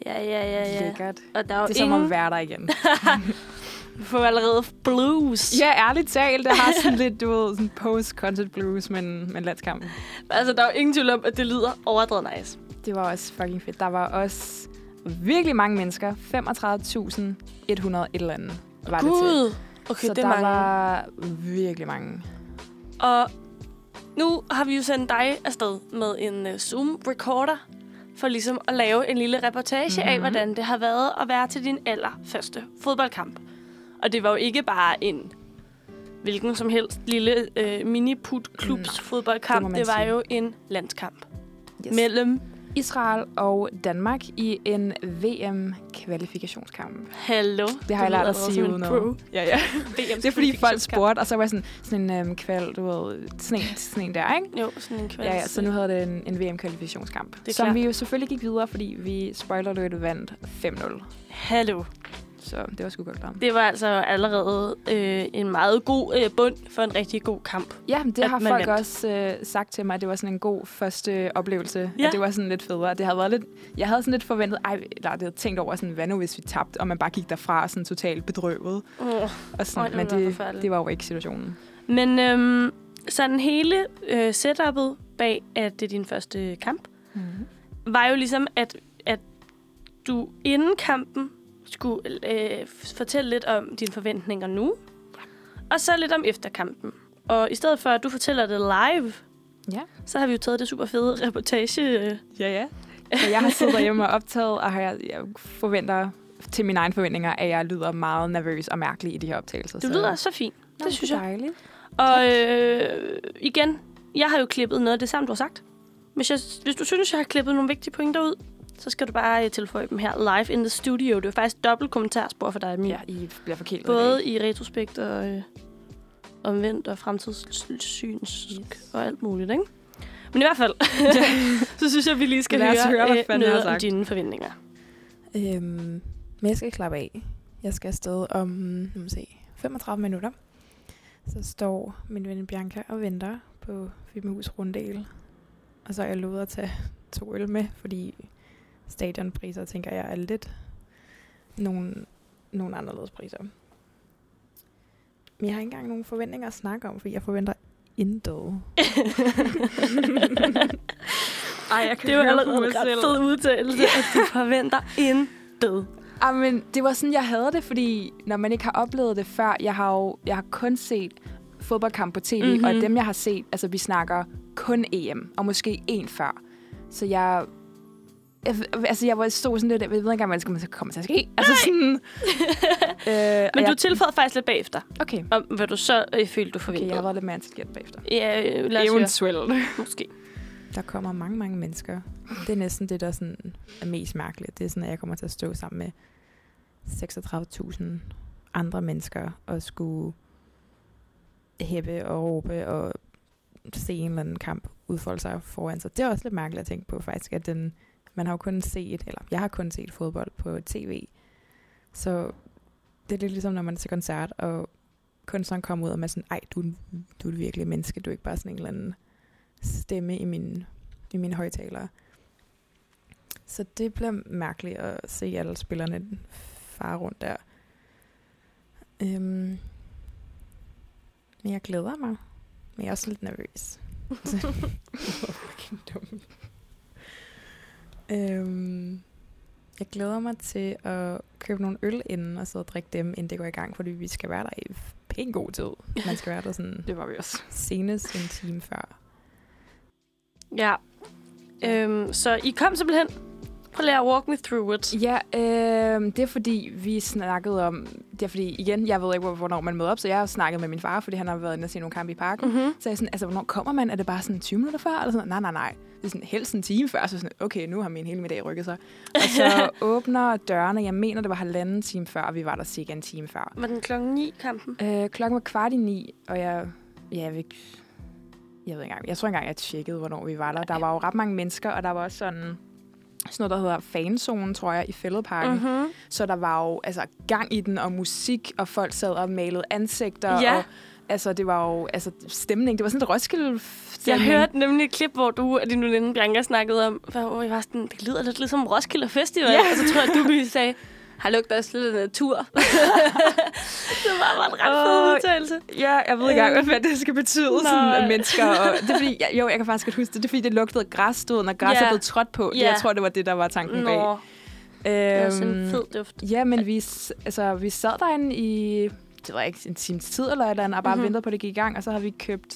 Ja, ja, ja, ja. Lækkert. Og der er det er ingen... som om være der igen. Du får allerede blues. ja, ærligt talt. Det har sådan lidt, du ved, sådan post-concert blues, men, men landskampen. Altså, der er jo ingen tvivl om, at det lyder overdrevet nice. Det var også fucking fedt. Der var også virkelig mange mennesker. 35.100 et eller andet var det til. Gud! Okay, Så det er der mange. var virkelig mange. Og nu har vi jo sendt dig afsted med en uh, Zoom-recorder, for ligesom at lave en lille reportage mm-hmm. af, Mhm. hvordan det har været at være til din allerførste fodboldkamp. Og det var jo ikke bare en hvilken som helst lille uh, mini-put-klubs Nej, fodboldkamp. det Det var sige. jo en landskamp Yes. mellem Israel og Danmark i en VM-kvalifikationskamp. Hallo. Det har jeg lært at sige uden noget. Ja, ja. Det er fordi folk spurgte, og så var jeg sådan, sådan en øhm, kval, du ved, sådan en, sådan en der, ikke? Jo, sådan en kvæls. Ja, ja, så nu havde det en, en VM-kvalifikationskamp. Det Som klart. vi jo selvfølgelig gik videre, fordi vi spoiler alert vandt 5-0. Hallo. Så det var sgu godt klart. Det var altså allerede øh, en meget god øh, bund for en rigtig god kamp. Ja, men det har folk vandt. også øh, sagt til mig, at det var sådan en god første oplevelse. Ja. At det var sådan lidt federe. Det havde været lidt, jeg havde sådan lidt forventet, ej, eller det havde tænkt over, sådan, hvad nu hvis vi tabte, og man bare gik derfra sådan totalt bedrøvet. Oh. Og sådan, Øj, det men det, det var jo ikke situationen. Men øhm, sådan hele øh, setup'et bag, at det er din første kamp, Mm. var jo ligesom, at, at du inden kampen skulle øh, fortælle lidt om dine forventninger nu, og så lidt om efter kampen. Og i stedet for, at du fortæller det live, Ja. så har vi jo taget det super fede reportage. øh, Ja, ja. Så jeg har siddet derhjemme og optaget, og har jeg, jeg forventer til mine egne forventninger, at jeg lyder meget nervøs og mærkelig i de her optagelser. Du så. lyder så fint. Nå, Det synes er jeg. Dejligt. Og øh, igen, jeg har jo klippet noget af det samme, du har sagt. Hvis, jeg, hvis du synes, jeg har klippet nogle vigtige pointer ud, så skal du bare øh, tilføje dem her live in the studio. Det er faktisk dobbelt kommentarspor for dig, Emil. Ja, I bliver forkælet. Både i retrospekt og øh, omvendt og fremtidssyns Yes. og alt muligt, ikke? Men i hvert fald, så synes jeg, vi lige skal høre, høre, hvad øh, fanden jeg har noget om sagt. dine forventninger. Øhm, men jeg skal klappe af. Jeg skal afsted om lad mig se, 35 minutter. Så står min ven Bianca og venter på Fimehus Runddel. Og så har jeg lovet at tage to øl med, fordi stadionpriser, tænker jeg, er lidt nogle, nogle anderledes priser. Men jeg har ikke engang nogen forventninger at snakke om, fordi jeg forventer intet. Ej, jeg Det var allerede en ret fed udtalelse, at du forventer intet. Ah, men det var sådan, jeg havde det, fordi når man ikke har oplevet det før, jeg har jo jeg har kun set fodboldkamp på tv, Mhm. mm-hmm. og dem, jeg har set, altså vi snakker kun EM, og måske en før. Så jeg... jeg altså, jeg var stod sådan lidt, jeg ved ikke engang, hvad det skal komme til at ske. Altså sådan... øh, Men og du jeg, tilføjede faktisk lidt bagefter, Okay, om hvad du så øh, følte, du okay, forventede. jeg har været lidt mere intelligent bagefter. Ja, øh, lad os. Eventuelt. Måske. Der kommer mange, mange mennesker. Det er næsten det, der sådan er mest mærkeligt. Det er sådan, at jeg kommer til at stå sammen med 36.000 andre mennesker og skulle hæppe og råbe og se en eller anden kamp udfolde sig foran sig. Det er også lidt mærkeligt at tænke på faktisk, at den, man har jo kun set, eller jeg har kun set fodbold på tv. Så det er lidt ligesom, når man er til koncert, og kunstneren kommer ud og man er sådan, ej, du, du er et virkelig menneske, du er ikke bare sådan en eller anden stemme i min i mine højtalere. Så det bliver mærkeligt at se alle spillerne fare rundt der. Øhm, men jeg glæder mig. Men jeg er også lidt nervøs. Fucking dum øhm, jeg glæder mig til at købe nogle øl inden og sidde og drikke dem, inden det går i gang, fordi vi skal være der i pæn god tid. Man skal være der sådan Det var vi også. senest en time før. Ja. Øhm, så I kom simpelthen. Prøv lige at walk me through it. Ja, øh, det er fordi, vi snakkede om... Det er fordi, igen, jeg ved ikke, hvor- hvornår man møder op, så jeg har snakket med min far, fordi han har været inde og se nogle kampe i parken. Mm. Mm-hmm. Så jeg er sådan, altså, hvornår kommer man? Er det bare sådan 20 minutter før? Eller sådan, nej, nej, nej. Det er sådan helst en time før, så sådan, okay, nu har min hele middag rykket sig. Og så åbner dørene, jeg mener, det var halvanden time før, og vi var der cirka en time før. Var den klokken 9 kampen? Øh, klokken var kvart i ni, og jeg... Ja, jeg ved ikke... Jeg ved ikke engang. Jeg tror engang, jeg tjekkede, hvornår vi var der. Der var jo ret mange mennesker, og der var også sådan... Sådan noget, der hedder fanzone, tror jeg, i Fælledparken. Mm-hmm. Så der var jo altså, gang i den, og musik, og folk sad og malede ansigter. Ja. Og, altså, det var jo altså, stemning. Det var sådan et roskilde Jeg hørte nemlig et klip, hvor du og din veninde Bianca snakkede om, hvor I var sådan, det lyder lidt ligesom Roskilde Festival. Ja. Og så tror jeg, at du sagde, Har lugter af natur. det var bare en ret fed udtalelse. Ja, jeg ved ikke engang, hvad det skal betyde, sådan, at mennesker. Og, det er fordi, ja, jo, jeg kan faktisk godt huske det. Det er fordi, det lugtede græs, du ved, når græs Ja. er blevet trådt på. Ja. Jeg tror, det var det, der var tanken bag. Nå, det er sådan en Øhm, fed duft. Ja, men vi, altså, vi sad derinde i det var ikke en times tid eller et eller andet, og bare Mhm. mm-hmm. ventede på, at det gik i gang, og så havde vi købt,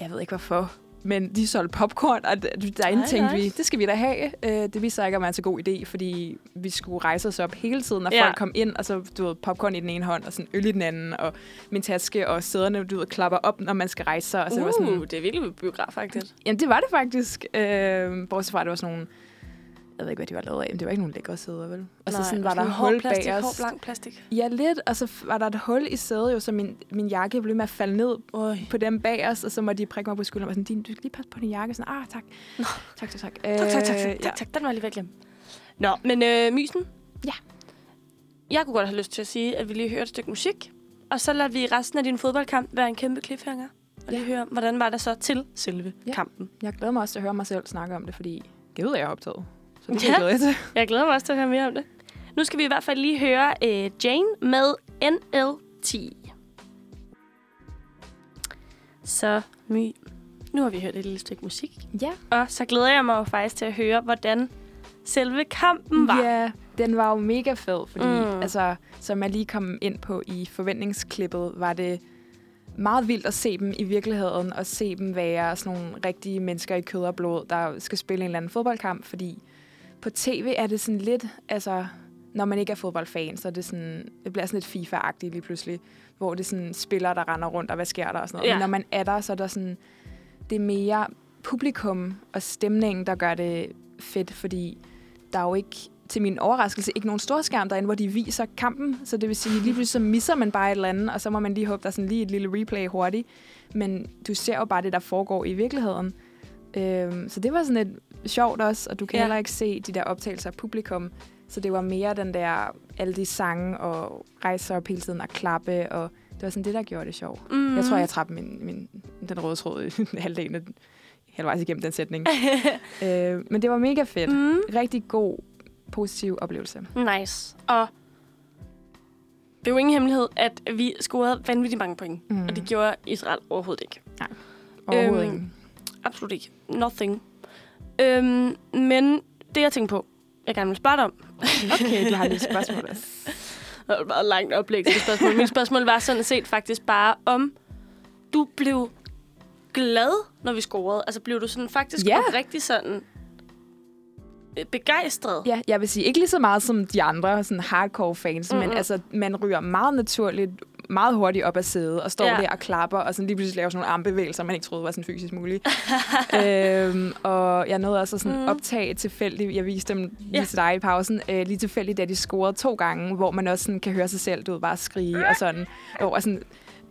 jeg ved ikke hvorfor, men de solgte popcorn, og derinde tænkte vi, det skal vi da have. Øh, det viste sig ikke at være en så god idé, fordi vi skulle rejse os op hele tiden, når Ja. folk kom ind, og så du ved, popcorn i den ene hånd, og sådan øl i den anden, og min taske og sæderne, du ved, klapper op, når man skal rejse sig. Og så det var sådan, Uh, det er virkelig biograf, faktisk. Jamen, det var det faktisk. Øh, bortset fra, at det var sådan nogle... Jeg ved ikke, hvad de var lavet af, men det var ikke nogen lækre sæder, vel? Og så sådan, var der hul plastik, bag os. Hård blank plastik. Ja, lidt. Og så f- var der et hul i sædet, jo, så min, min jakke blev med at falde ned Øj. på dem bag os, og så må de prikke mig på skulderen og sådan, "Din, du skal lige passe på din jakke. Sådan, ah, tak. Nå. Tak, tak, tak. Tak, tak, tak, tak, Øh, tak, tak. Den var lige ved at glemme. Nå, men øh, Mysen? Ja. Jeg kunne godt have lyst til at sige, at vi lige hører et stykke musik, og så lader vi resten af din fodboldkamp være en kæmpe cliffhanger. Og lige høre, hvordan var det så til selve Ja. kampen. Jeg glæder mig også til at høre mig selv snakke om det, fordi jeg ved, jeg har optaget. Så det Ja. glæder jeg til. Jeg glæder mig også til at høre mere om det. Nu skal vi i hvert fald lige høre øh, Jane med NLT. Så My, nu har vi hørt et lille stykke musik. Ja. Og så glæder jeg mig jo faktisk til at høre, hvordan selve kampen var. Ja, den var jo mega fed, fordi mm. altså, som jeg lige kom ind på i forventningsklippet, var det meget vildt at se dem i virkeligheden, og se dem være sådan nogle rigtige mennesker i kød og blod, der skal spille en eller anden fodboldkamp, fordi på tv er det sådan lidt, altså, når man ikke er fodboldfan, så er det sådan, det bliver sådan lidt FIFA-agtigt lige pludselig, hvor det er sådan spillere, der render rundt, og hvad sker der og sådan noget. Ja. Men når man er der, så er der sådan, det er mere publikum og stemningen, der gør det fedt, fordi der er jo ikke, til min overraskelse, ikke nogen storskærm derinde, hvor de viser kampen. Så det vil sige, lige pludselig så misser man bare et eller andet, og så må man lige håbe, der er sådan lige et lille replay hurtigt. Men du ser jo bare det, der foregår i virkeligheden. Øhm, så det var sådan lidt sjovt også, og du kan Ja. heller ikke se de der optagelser af publikum. Så det var mere den der, alle de sange og rejse sig op hele tiden og klappe, og det var sådan det, der gjorde det sjovt. Mm. Jeg tror, jeg trapte min, min, den røde tråd i halvdelen af halvvejs igennem den sætning. øh, men det var mega fedt. mm. Rigtig god, positiv oplevelse. Nice. Og det er jo ingen hemmelighed, at vi scorede vanvittigt mange point. Mm. Og det gjorde Israel overhovedet ikke. Overhovedet øhm, ikke. Absolut ikke. Nothing. Øhm, men det, jeg tænkte på, jeg gerne vil spørge dig om, Okay, du har lige et spørgsmål også. Det var et meget langt oplæg til spørgsmål. Mit spørgsmål var sådan set faktisk bare, om du blev glad, når vi scorede. Altså blev du sådan faktisk Ja. rigtig sådan øh, begejstret? Ja, jeg vil sige, ikke lige så meget som de andre sådan hardcore fans, mm-hmm. Men altså, man ryger meget naturligt, meget hurtigt op af sædet, og står Ja. der og klapper, og sådan lige pludselig laver sådan nogle armbevægelser, man ikke troede var sådan fysisk muligt. øhm, og jeg nåede også at sådan mm. optage tilfældigt, jeg viste dem lige Ja. til dig i pausen, øh, lige tilfældigt, da de scorede to gange, hvor man også sådan kan høre sig selv, du ved, bare skrige, og sådan, og sådan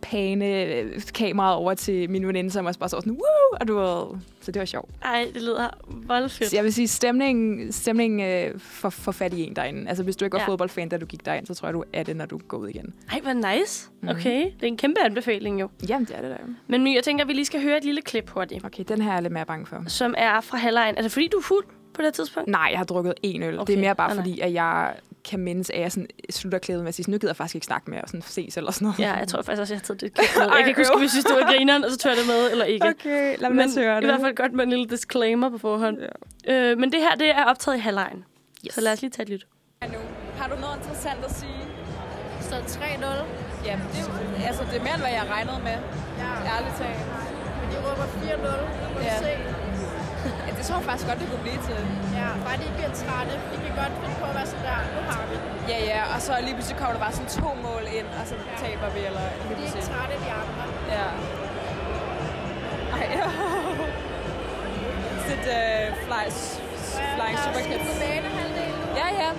pæne øh, kameraet over til min veninde, som også bare så sådan, woo, og du ved, så det var sjovt. Ej, det lyder voldfedt. Så jeg vil sige, stemningen, stemningen øh, for, for fat i en derinde. Altså, hvis du ikke var Ja. fodboldfan, da du gik derind, så tror jeg, du er det, når du går ud igen. Ej, hvor nice. Mhm. Okay, det er en kæmpe anbefaling jo. Jamen, det er det der. Men My, jeg tænker, at vi lige skal høre et lille klip hurtigt, Okay, den her er jeg lidt mere bange for. som er fra halvlejen. Er det fordi, du er fuld på det tidspunkt? Nej, jeg har drukket en øl. Okay. Det er mere bare Ah, fordi, at jeg kan mindes, at jeg sådan slutter klædet med at sige, sådan, nu gider jeg faktisk ikke snakke mere og sådan ses eller sådan noget. Ja, jeg tror faktisk også, jeg har taget det med. Jeg kan ikke huske, hvis vi stod i grineren, og så tør det med, eller ikke. Okay, lad Men mig høre i det. hvert fald godt med en lille disclaimer på forhånd. Ja. Øh, men det her, det er optaget i halvlejen. Yes. Så lad os lige tage et lyt. Har du noget interessant at sige? Så 3-0. Jamen, det, er altså, det er mere, end hvad jeg regnede med. Ja. Ærligt talt. Men de råber 4-0. Nu må Ja. ja. se. Ja, det tror jeg faktisk godt, det kunne blive til. Ja, bare de ikke bliver trætte. De kan godt finde på at være sådan der. Nu har vi. Ja, ja, og så lige pludselig kommer der bare sådan to mål ind, og så taber vi, eller lige De er ikke trætte, de andre. Ja. Ej, ja. Et uh, fly, flying der er super kids. Ja, ja.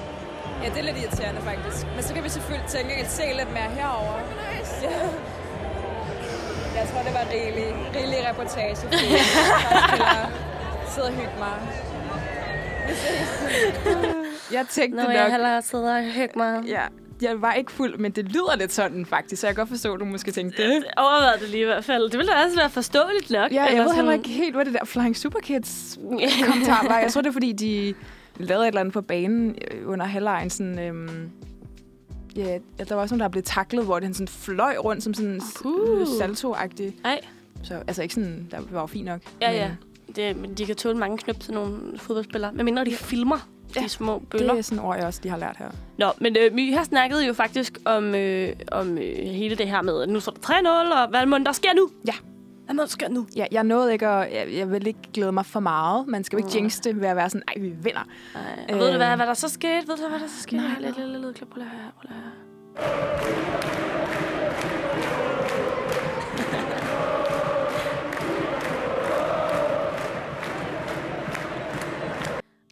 Ja, det er lidt irriterende faktisk. Men så kan vi selvfølgelig tænke at se lidt mere herover. Nice. Ja. Jeg tror, det var rigelig, rigelig reportage. sidde og hygge mig. Vi ses. Jeg tænkte Nå, nok, jeg heller sidder og hygge mig. ja, jeg var ikke fuld, men det lyder lidt sådan faktisk, så jeg kan godt forstå, at du måske tænkte det. Jeg overvejede det lige i hvert fald. Det ville da også være forståeligt nok. Ja, jeg ved heller sådan- ikke helt, hvad det der Flying Super Kids kommentar var. Jeg tror, det er, fordi de lavede et eller andet på banen øh, under halvlejen. Sådan, øhm, ja, der var også nogen, der blev taklet, hvor den sådan fløj rundt som sådan uh. salto-agtig. Nej. Så altså ikke sådan, der var jo fint nok. Ja, men ja. Det, men de kan tåle mange knøb til nogle fodboldspillere. Men mindre de filmer Ja, de små bøller. Det er sådan ord, jeg også lige har lært her. Nå, men øh, My har snakket jo faktisk om, øh, om øh, hele det her med, at nu står der 3-0, og hvad må der sker nu? Ja. Hvad må der sker nu? Ja, jeg nåede ikke at... Jeg, jeg vil ikke glæde mig for meget. Man skal jo ikke Nej. jinx det ved at være sådan, ej, vi vinder. Ej, og ved du, hvad, Øh. hvad der så skete? Ved du, hvad der så skete? Nej. Nej, lidt, lidt, lidt, lidt klip. Prøv lige at høre her. Prøv lige at høre.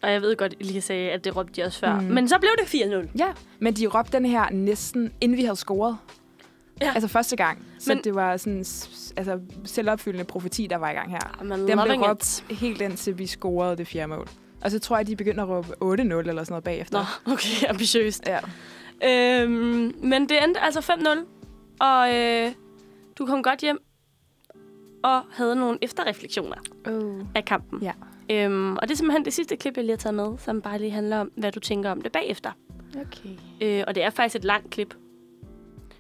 Og jeg ved godt, I lige sagde, at det råbte de også før. Mm. Men så blev det 4-0. Ja, men de råbte den her næsten, inden vi havde scoret. Ja. Altså første gang. Så Men- det var sådan altså, selvopfyldende profeti, der var i gang her. I'm Den blev loving it. råbt helt indtil vi scorede det fjerde mål. Og så tror jeg, de begyndte at råbe 8-0 eller sådan noget bagefter. Nå, okay, ambitiøst. Ja. Øhm, men det endte altså 5-0, og øh, du kom godt hjem og havde nogle efterreflektioner Oh. af kampen. Ja. Øhm, og det er simpelthen det sidste klip, jeg lige har taget med, som bare lige handler om, hvad du tænker om det bagefter. Okay. Øh, og det er faktisk et langt klip.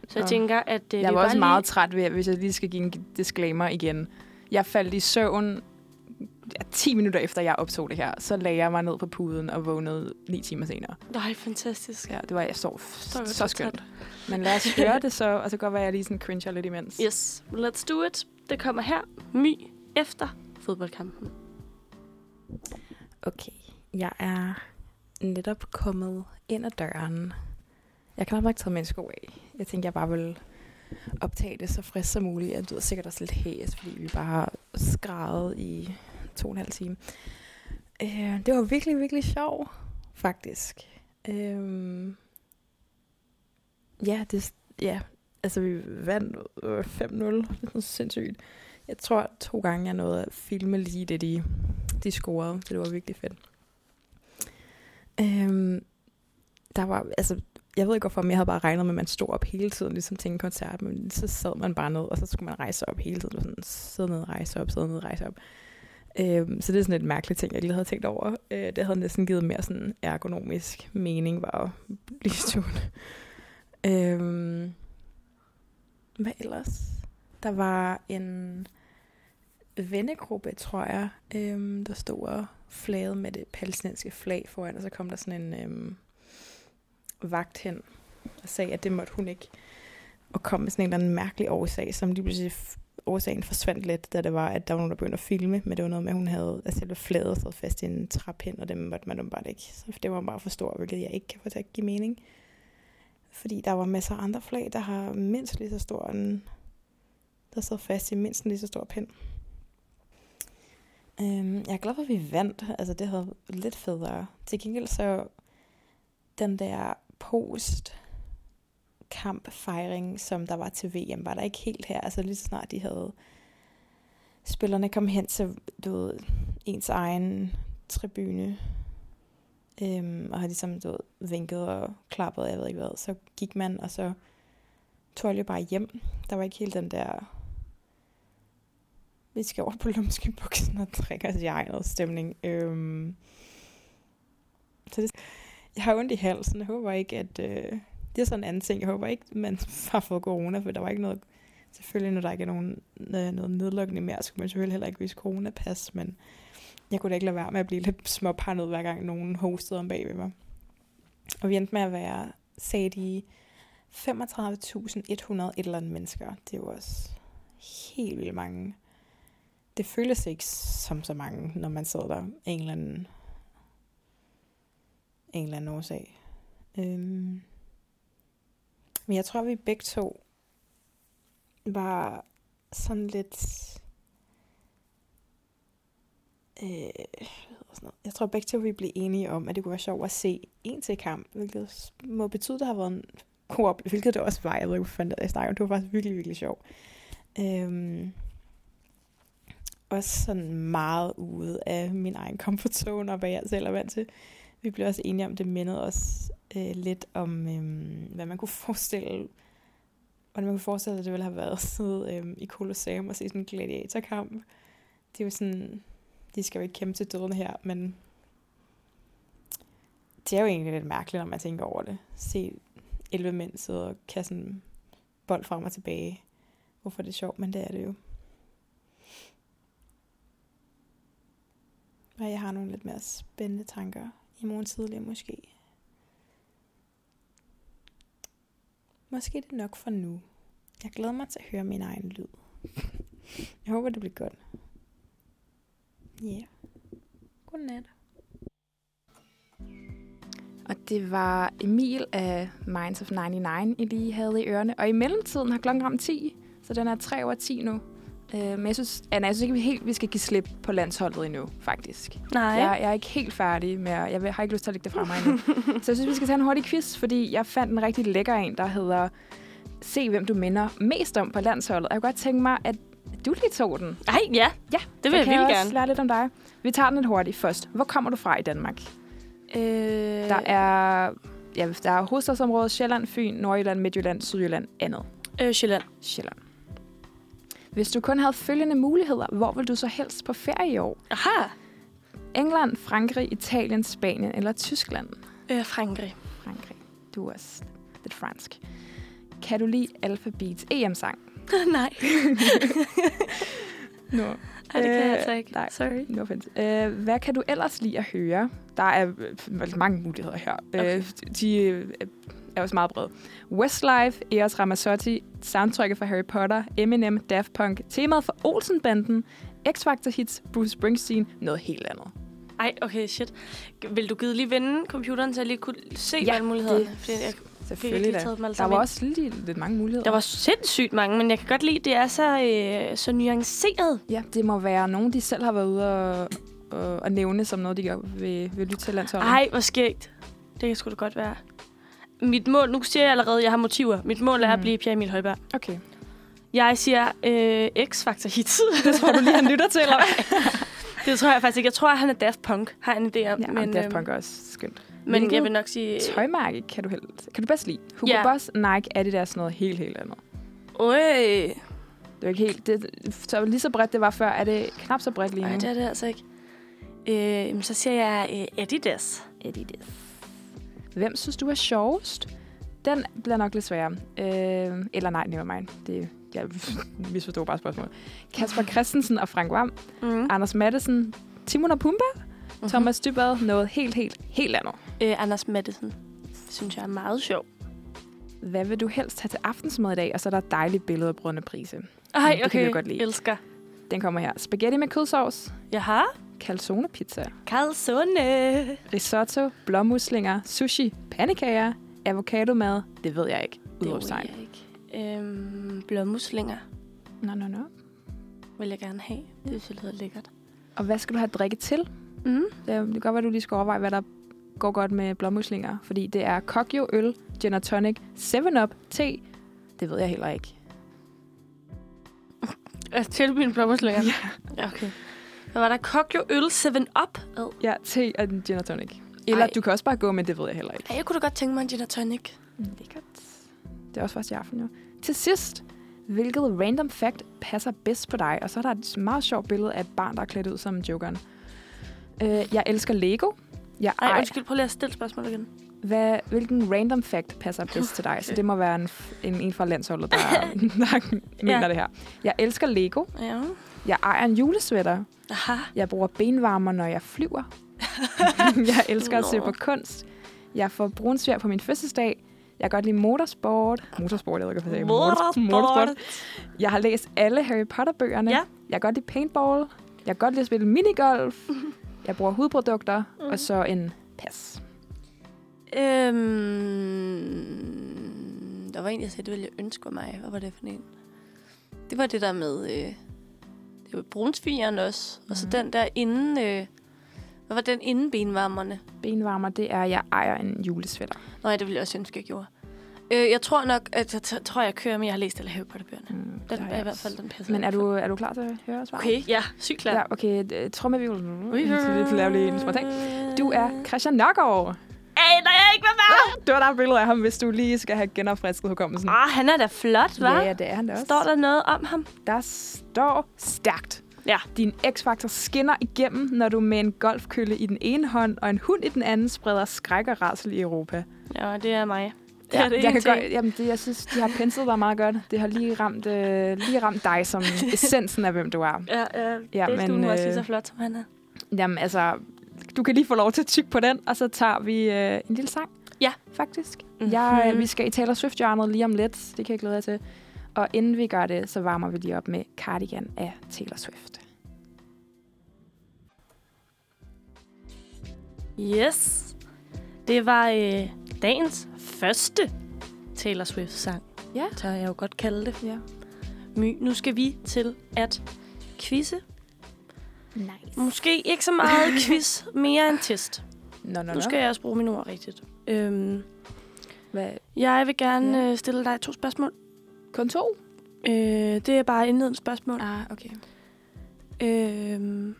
Så jeg Nå. tænker, at øh, Jeg var også bare meget træt ved, hvis jeg lige skal give en disclaimer igen. Jeg faldt i søvn ja, 10 minutter efter, jeg optog det her. Så lagde jeg mig ned på puden og vågnede 9 timer senere. Lige... Nej, fantastisk. Ja, det var jeg så, Så så, skønt. Men lad os høre det så, og så godt være, jeg lige sådan cringer lidt imens. Yes, let's do it. Det kommer her, My, efter fodboldkampen. Okay, jeg er netop kommet ind ad døren. Jeg kan nok ikke tage min sko af. Jeg tænkte, jeg bare vil optage det så frisk som muligt. Jeg lyder sikkert også lidt hæs, fordi vi bare har skrevet i to og en halv time. Øh, det var virkelig, virkelig sjov, faktisk. Øh, ja, det, ja, altså vi vandt øh, 5-0. Det er sindssygt. Jeg tror to gange, jeg nåede at filme lige det, de, de scorede. Så det var virkelig fedt. Øhm, der var, altså, jeg ved ikke hvorfor, men jeg havde bare regnet med, at man stod op hele tiden, ligesom til en koncert, men så sad man bare ned, og så skulle man rejse op hele tiden, sådan sidde ned, rejse op, sidde ned, rejse op. Øhm, så det er sådan et mærkeligt ting, jeg lige havde tænkt over. Øh, det havde næsten givet mere sådan ergonomisk mening, var at blive stående. øhm, hvad ellers? Der var en vennegruppe, tror jeg, øhm, der stod og flagede med det palæstinensiske flag foran, og så kom der sådan en øhm, vagt hen og sagde, at det måtte hun ikke. Og kom med sådan en eller anden mærkelig årsag, som lige pludselig årsagen forsvandt lidt, da det var, at der var nogen, der begyndte at filme, men det var noget med, at hun havde, at selve flaget sad fast i en trappind, og det måtte man bare ikke. Så det var bare for stort, hvilket jeg ikke kan få til at give mening. Fordi der var masser af andre flag, der har mindst lige så stor en, der sad fast i mindst en lige så stor pind. Øhm, jeg er glad for, at vi vandt. Altså, det havde lidt federe. Til gengæld så den der post kampfejring, som der var til VM, var der ikke helt her. Altså lige så snart de havde spillerne kom hen til du ved, ens egen tribune, øhm, og har ligesom du ved, vinket og klappet, jeg ved ikke hvad, så gik man, og så tog jeg bare hjem. Der var ikke helt den der vi skal over på lumske buksen og drikke os altså, i egnet stemning. Øhm, så det, jeg har ondt i halsen. Jeg håber ikke, at... Øh, det er sådan en anden ting. Jeg håber ikke, man har fået corona, for der var ikke noget... Selvfølgelig, når der ikke er nogen, øh, noget nedlukning mere, så kunne man selvfølgelig heller ikke vise coronapas, men jeg kunne da ikke lade være med at blive lidt småpandet, hver gang nogen hostede om bag ved mig. Og vi endte med at være, sagde de, 35.100 et eller andet mennesker. Det var også helt vildt mange det føles ikke som så mange, når man sidder der en eller anden, en eller anden årsag. Øhm. Men jeg tror, vi begge to var sådan lidt... Øh, sådan jeg tror begge to, vi blev enige om, at det kunne være sjovt at se en til kamp, hvilket må betyde, at det har været en god oplevelse, hvilket det også var. Jeg ved ikke, hvad jeg snakker om. Det var faktisk virkelig, virkelig sjovt. Øhm, også sådan meget ude af min egen comfort zone, og hvad jeg selv er vant til. Vi blev også enige om, det mindede os øh, lidt om, øh, hvad man kunne forestille, hvordan man kunne forestille, at det ville have været at sidde øh, i Colosseum og se sådan en gladiatorkamp. Det er jo sådan, de skal jo ikke kæmpe til døden her, men det er jo egentlig lidt mærkeligt, når man tænker over det. Se 11 mænd sidde og kaste en bold frem og tilbage. Hvorfor er det sjovt, men det er det jo. Og jeg har nogle lidt mere spændende tanker i morgen tidligere måske. Måske er det nok for nu. Jeg glæder mig til at høre min egen lyd. Jeg håber, det bliver godt. Ja. Yeah. Godnat. Og det var Emil af Minds of 99, I lige havde i ørerne. Og i mellemtiden har klokken ramt 10, så den er 3 over 10 nu. Uh, men jeg synes, Anna, jeg synes ikke, vi helt vi skal give slip på landsholdet endnu, faktisk. Nej. Jeg, jeg er ikke helt færdig med at, Jeg har ikke lyst til at lægge det fra mig endnu. så jeg synes, vi skal tage en hurtig quiz, fordi jeg fandt en rigtig lækker en, der hedder Se, hvem du minder mest om på landsholdet. Og jeg kunne godt tænke mig, at du lige tog den. Ej, ja. Ja, Det vil jeg kan vildt gerne. lære lidt om dig. Vi tager den lidt hurtigt først. Hvor kommer du fra i Danmark? Øh, Der er, ja, der er hovedstadsområdet Sjælland, Fyn, Nordjylland, Midtjylland, Sydjylland, andet. øh, Sjælland. Sjælland. Hvis du kun havde følgende muligheder, hvor vil du så helst på ferie i år? Aha. England, Frankrig, Italien, Spanien eller Tyskland? Øh, Frankrig. Frankrig. Du er også lidt fransk. Kan du lide Alphabets EM-sang? Nej. No. Ej, det kan jeg Øh, altså ikke. nej. Sorry. No offense. Øh, hvad kan du ellers lide at høre? Der er øh, mange muligheder her. Okay. Øh, de øh, er også meget brede. Westlife, Eros Ramazzotti, soundtracket for Harry Potter, Eminem, Daft Punk, temaet for Olsenbanden, X-Factor hits, Bruce Springsteen, noget helt andet. Ej, okay, shit. Vil du give lige vende computeren, så jeg lige kunne se Ja, alle mulighederne? det- Fordi jeg Selvfølgelig da. taget Der var ind. også lige, lidt mange muligheder. Der var sindssygt mange, men jeg kan godt lide, det er så, øh, så nuanceret. Ja, det må være nogen, de selv har været ude og, og, og nævne som noget, de gør ved, ved lytte til landsholdet. Ej, hvor skægt. Det kan sgu da godt være. Mit mål, nu siger jeg allerede, at jeg har motiver. Mit mål er at Mhm. blive Pierre Emil Højberg. Okay. Jeg siger øh, X-Factor hits. Det tror du lige, han lytter til, eller hvad? det tror jeg faktisk ikke. Jeg tror, at han er Daft Punk, har en idé om. Ja, men, Daft Punk er også skønt. Men Hvilket jeg vil nok sige... Tøjmærke kan du helst. Kan du bedst lide? Hugo Ja. Boss, Nike, Adidas, noget helt, helt andet. Øj, Det er ikke helt... Det, så lige så bredt det var før, er det knap så bredt lige nu. Nej, det er det altså ikke. Øh, så siger jeg øh, Adidas. Adidas. Hvem synes du er sjovest? Den bliver nok lidt sværere. Øh, eller nej, never mind. Det, jeg misforstår bare spørgsmålet. Kasper Christensen og Frank Vam. Mm. Anders Madsen. Timon og Pumba. Mm-hmm. Thomas Dybad. Noget helt, helt, helt andet. Øh, Anders Madsen. Synes jeg er meget sjov. Hvad vil du helst have til aftensmad i dag? Og så er der et dejligt billede af Brønde Prise. Ej, det kan okay. godt lide. Elsker. Den kommer her. Spaghetti med kødsovs. Jeg har Calzone pizza. calzone. Risotto. Blåmuslinger. Sushi. Pandekager. Avocado mad. Det ved jeg ikke. Det ved Udråbstegn. jeg ikke. Øhm, blåmuslinger Nå, nå, nå. vil jeg gerne have. Det synes jeg lyder lækkert. Og hvad skal du have drikke til? Mm. Det, det kan godt være, du lige skal overveje, hvad der går godt med blåmuslinger. Fordi det er kokjo, øl, gin og tonic, 7-up, te. Det ved jeg heller ikke. Altså, til mine blåmuslinger? Ja. okay. Hvad var der? Kokjo øl 7-up? Ad. Ja, te og en gin og tonic. Eller Ej. du kan også bare gå, men det ved jeg heller ikke. Ja, jeg kunne da godt tænke mig en gin og tonic. Lækkert. Det er også først i aften, jo. Til sidst, hvilket random fact passer bedst på dig? Og så er der et meget sjovt billede af et barn, der er klædt ud som Jokeren. Uh, jeg elsker Lego. Jeg Ej, ej, undskyld, prøv lige at stille spørgsmål igen. hvad, hvilken random fact passer bedst til dig? Så Okay. det må være en, en, en fra landsholdet, der, der mener Ja. det her. Jeg elsker Lego. Ja. Jeg ejer en julesvætter. Aha. Jeg bruger benvarmer, når jeg flyver. jeg elsker at se på kunst. Jeg får brunsvær på min fødselsdag. Jeg kan godt lide motorsport. Motorsport, jeg ved ikke, hvad jeg siger. motorsport. Jeg har læst alle Harry Potter-bøgerne. Ja. Jeg kan godt lide paintball. Jeg kan godt lide at spille minigolf. jeg bruger hudprodukter. Mm. Og så en pas. Øhm, der var en, jeg sagde, det ville jeg ønske mig. Hvad var det for en? Det var det der med... Øh, brunsfigeren også. Og så Mhm. den der inden... Øh, hvad var den inden benvarmerne? Benvarmer, det er, at jeg ejer en julesvætter. Nej, det ville jeg også ønske, jeg gjorde. Øh, jeg tror nok, at jeg t- tror, jeg kører med, jeg har læst alle Harry Potter-bøgerne. Mm, Den er jeg i hvert fald, den passer. Men er du, er du klar til at høre svaret? Okay, ja, sygt klar. Ja, okay. Trommevivl. Så vi laver lige en små ting. Du er Christian Nørgaard. Der jeg ikke var med! Du har der et billede af ham, hvis du lige skal have genopfrisket hukommelsen. Ah, han er da flot, hva'? Ja, ja, det er han da også. Står der noget om ham? Der står stærkt. Ja. Din X-faktor skinner igennem, når du med en golfkølle i den ene hånd og en hund i den anden spreder skræk og rasel i Europa. Ja, det er mig. Det Ja, er det jeg kan ting. godt, jamen det, jeg synes, de har penslet dig meget godt. Det har lige ramt, øh, lige ramt dig som essensen af, hvem du er. Ja, ja, Ja, det er men, du også lige øh, så flot, som han er. Jamen altså, du kan lige få lov til at tykke på den, og så tager vi øh, en lille sang. Ja. Faktisk. Mhm. Mm-hmm. Jeg, øh, vi skal i Taylor Swift-hjørnet lige om lidt. Det kan jeg glæde jer til. Og inden vi gør det, så varmer vi lige op med Cardigan af Taylor Swift. Yes. Det var øh, dagens første Taylor Swift-sang. Ja. Tør jeg jo godt kalde det. Ja. My, nu skal vi til at quizze. Nice. Måske ikke så meget quiz, mere en test. Nå, nå, Nu skal jeg også bruge mine ord rigtigt. Øhm, Hvad? jeg vil gerne Ja. øh, stille dig to spørgsmål. Kun to? Øh, det er bare indledende spørgsmål. Ah, okay. Øh,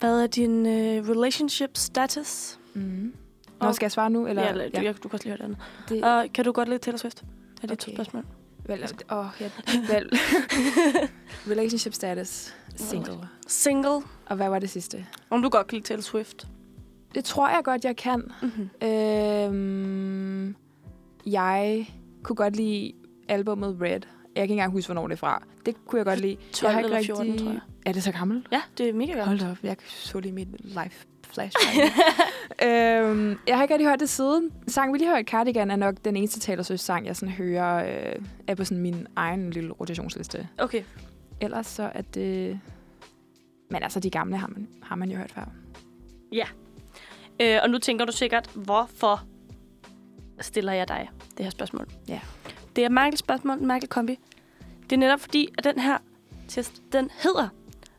hvad er din øh, relationship status? Mm. Nå, Og- skal jeg svare nu? Eller? Ja, eller, ja. Du, du kan også lige høre det andet. Det, Og kan du godt lide Taylor Swift? Er det to Okay. spørgsmål? Vel, åh, ja, vel. Relationship status. Single. Single. Og hvad var det sidste? Om du godt kan lide Taylor Swift. Det tror jeg godt, jeg kan. Mm-hmm. Øhm, jeg kunne godt lide albumet Red. Jeg kan ikke engang huske, hvornår det er fra. Det kunne jeg godt lide. 12 jeg har eller ikke 14, rigtig... tror jeg. Er det så gammelt? Ja, det er mega godt. Hold op, jeg så lige mit life flashback. øhm, jeg har ikke rigtig hørt det siden. Sangen, vi lige har hørt, Cardigan, er nok den eneste Taylor Swift-sang, jeg sådan hører, øh, er på sådan min egen lille rotationsliste. Okay. Ellers så er det... Men altså, de gamle har man, har man jo hørt før. Øh, og nu tænker du sikkert, hvorfor stiller jeg dig det her spørgsmål? Ja. Det er Michaels spørgsmål, Michael Kombi. Det er netop fordi, at den her test, den hedder,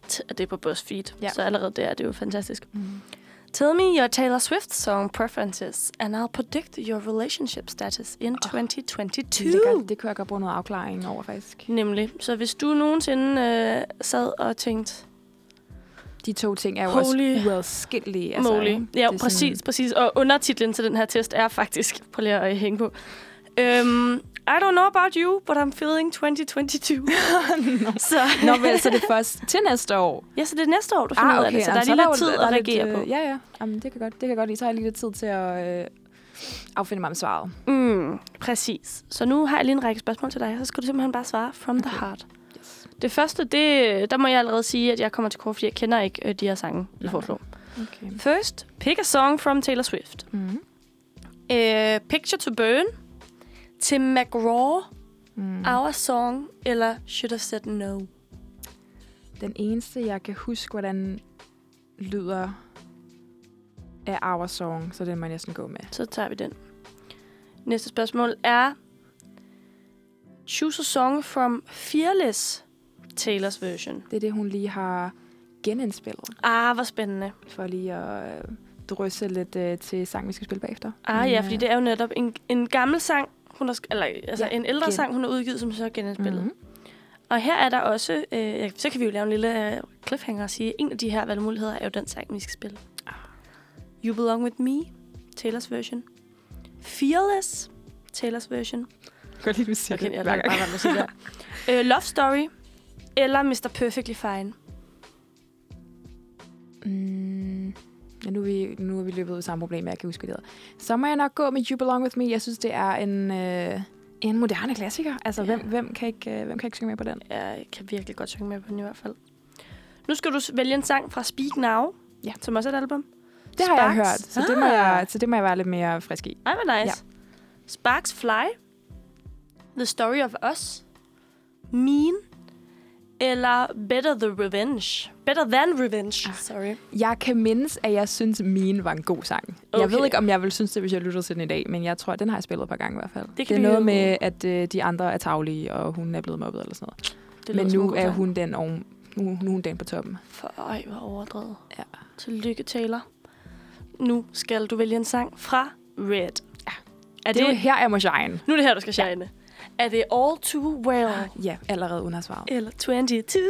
t- og det er på BuzzFeed, Ja. ja. så allerede der er det jo fantastisk. Mm. Tell me your Taylor Swift song preferences, and I'll predict your relationship status in 2022. Det, kan, det kunne jeg godt bruge noget afklaring over, faktisk. Nemlig. Så hvis du nogensinde øh, sad og tænkte, De to ting er jo Holy også uadskillelige. altså? Ja, præcis, sådan- præcis. Og undertitlen til den her test er faktisk, prøv lige at hænge på, um, I don't know about you, but I'm feeling 2022. Nå. så, Nå, vel, så det er først til næste år. ja, så det er næste år, du finder ud af det. Så der er lige lidt tid at er lidt, reagere øh, på. Ja, ja. Jamen, det kan godt, det kan godt har jeg lige lidt tid til at øh, affinde mig om svaret. Mm, præcis. Så nu har jeg lige en række spørgsmål til dig, så skal du simpelthen bare svare from the Okay. heart. Yes. Det første, det, der må jeg allerede sige, at jeg kommer til kort, fordi jeg kender ikke øh, de her sange, I Nå. foreslår. Okay. First, pick a song from Taylor Swift. Mm. Uh, Picture to Burn, til McGraw, Mm. Our Song, eller Should Have Said No. Den eneste, jeg kan huske, hvordan lyder af Our Song, så den må jeg næsten gå med. Så tager vi den. Næste spørgsmål er, choose a song from Fearless, Taylors version. Det er det, hun lige har genindspillet, Ah, hvor spændende. for lige at øh, drysse lidt øh, til sang, vi skal spille bagefter. Ah Men, ja, øh, fordi det er jo netop en, en gammel sang, hun har, eller altså Ja, en ældre gen- sang, hun har udgivet, som så er genindspillet. Mhm. Og her er der også, øh, så kan vi jo lave en lille øh, cliffhanger og sige, en af de her valgmuligheder er jo den sang, vi skal spille. Ah. You Belong With Me, Taylors version. Fearless, Taylors version. Godt lige, du siger Okay, jeg lader bare være at sige det. øh, Love Story, eller Mr. Perfectly Fine. Mm, ja, nu, er vi, nu er vi løbet ud af samme problem, jeg kan huske, det. Så må jeg nok gå med You Belong With Me. Jeg synes, det er en, øh, en moderne klassiker. Altså, Ja. hvem, hvem, kan ikke, øh, hvem kan ikke synge med på den? Jeg kan virkelig godt synge med på den i hvert fald. Nu skal du vælge en sang fra Speak Now, Ja. som også er et album. Det har jeg Sparks. hørt, så, det må Ah. jeg, så det må jeg være lidt mere frisk i. Ej, hvor nice. Ja. Sparks Fly, The Story of Us, Mean, eller Better the Revenge. Better Than Revenge, Ah. sorry. Jeg kan mindes, at jeg synes, Mine var en god sang. Okay. Jeg ved ikke, om jeg vil synes det, hvis jeg lytter til den i dag, men jeg tror, at den har jeg spillet et par gange i hvert fald. Det Det, det er noget jo- med, at øh, de andre er taglige, og hun er blevet mobbet eller sådan noget. Det men nu er hun den oven, nu, nu er hun den på toppen. For øj, hvor overdrevet. Ja. Tillykke, Taylor. Nu skal du vælge en sang fra Red. Ja. Er Det er jo her, jeg må shine. Nu er det her, du skal shine. Er det All Too Well? Ja, allerede uden at have svaret. Eller 22?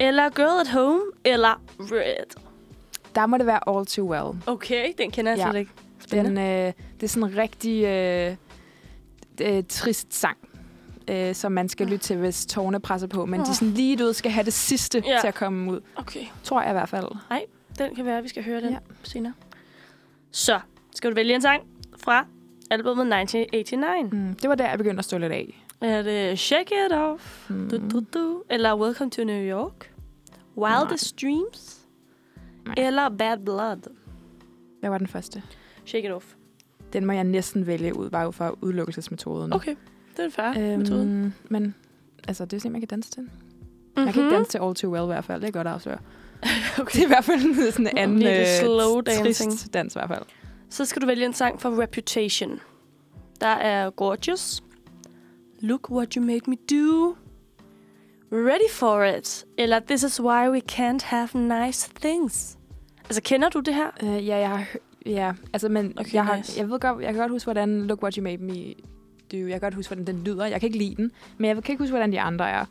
Eller Girl at Home? Eller Red? Der må det være All Too Well. Okay, den kender jeg Ja. slet ikke. Den, Spændende. øh, det er sådan en rigtig øh, øh, trist sang. øh, som man skal lytte til, hvis tårne presser på. Men de sådan lige ud skal have det sidste Ja. til at komme ud. Okay. Tror jeg i hvert fald. Den kan være, at vi skal høre den ja. senere. Så, skal du vælge en sang fra albumet 1989. Mm. Det var der, jeg begyndte at stå lidt af. Er det Shake It Off? Mm. Du, du, du. Eller Welcome to New York? Wildest Dreams? Nej. Eller Bad Blood? Hvad var den første? Shake It Off. Den må jeg næsten vælge ud, bare ud fra udelukkelsesmetoden. Okay, det er en færre øhm, metode. men altså, det er sådan, man kan danse til. Man kan ikke danse til All Too Well i hvert fald. Det er godt at afsløre. okay. Det er i hvert fald sådan en anden øh, slow dancing. trist dans i hvert fald. Så skal du vælge en sang fra Reputation. Der er Gorgeous. Look what you made me do. Ready for it. Eller This is why we can't have nice things. Altså, kender du det her? Uh, ja, jeg har Ja, altså, men Okay, jeg, har, nice. jeg ved godt, jeg kan godt huske, hvordan Look What You Made Me Do. Jeg kan godt huske, hvordan den lyder. Jeg kan ikke lide den, men jeg kan ikke huske, hvordan de andre er.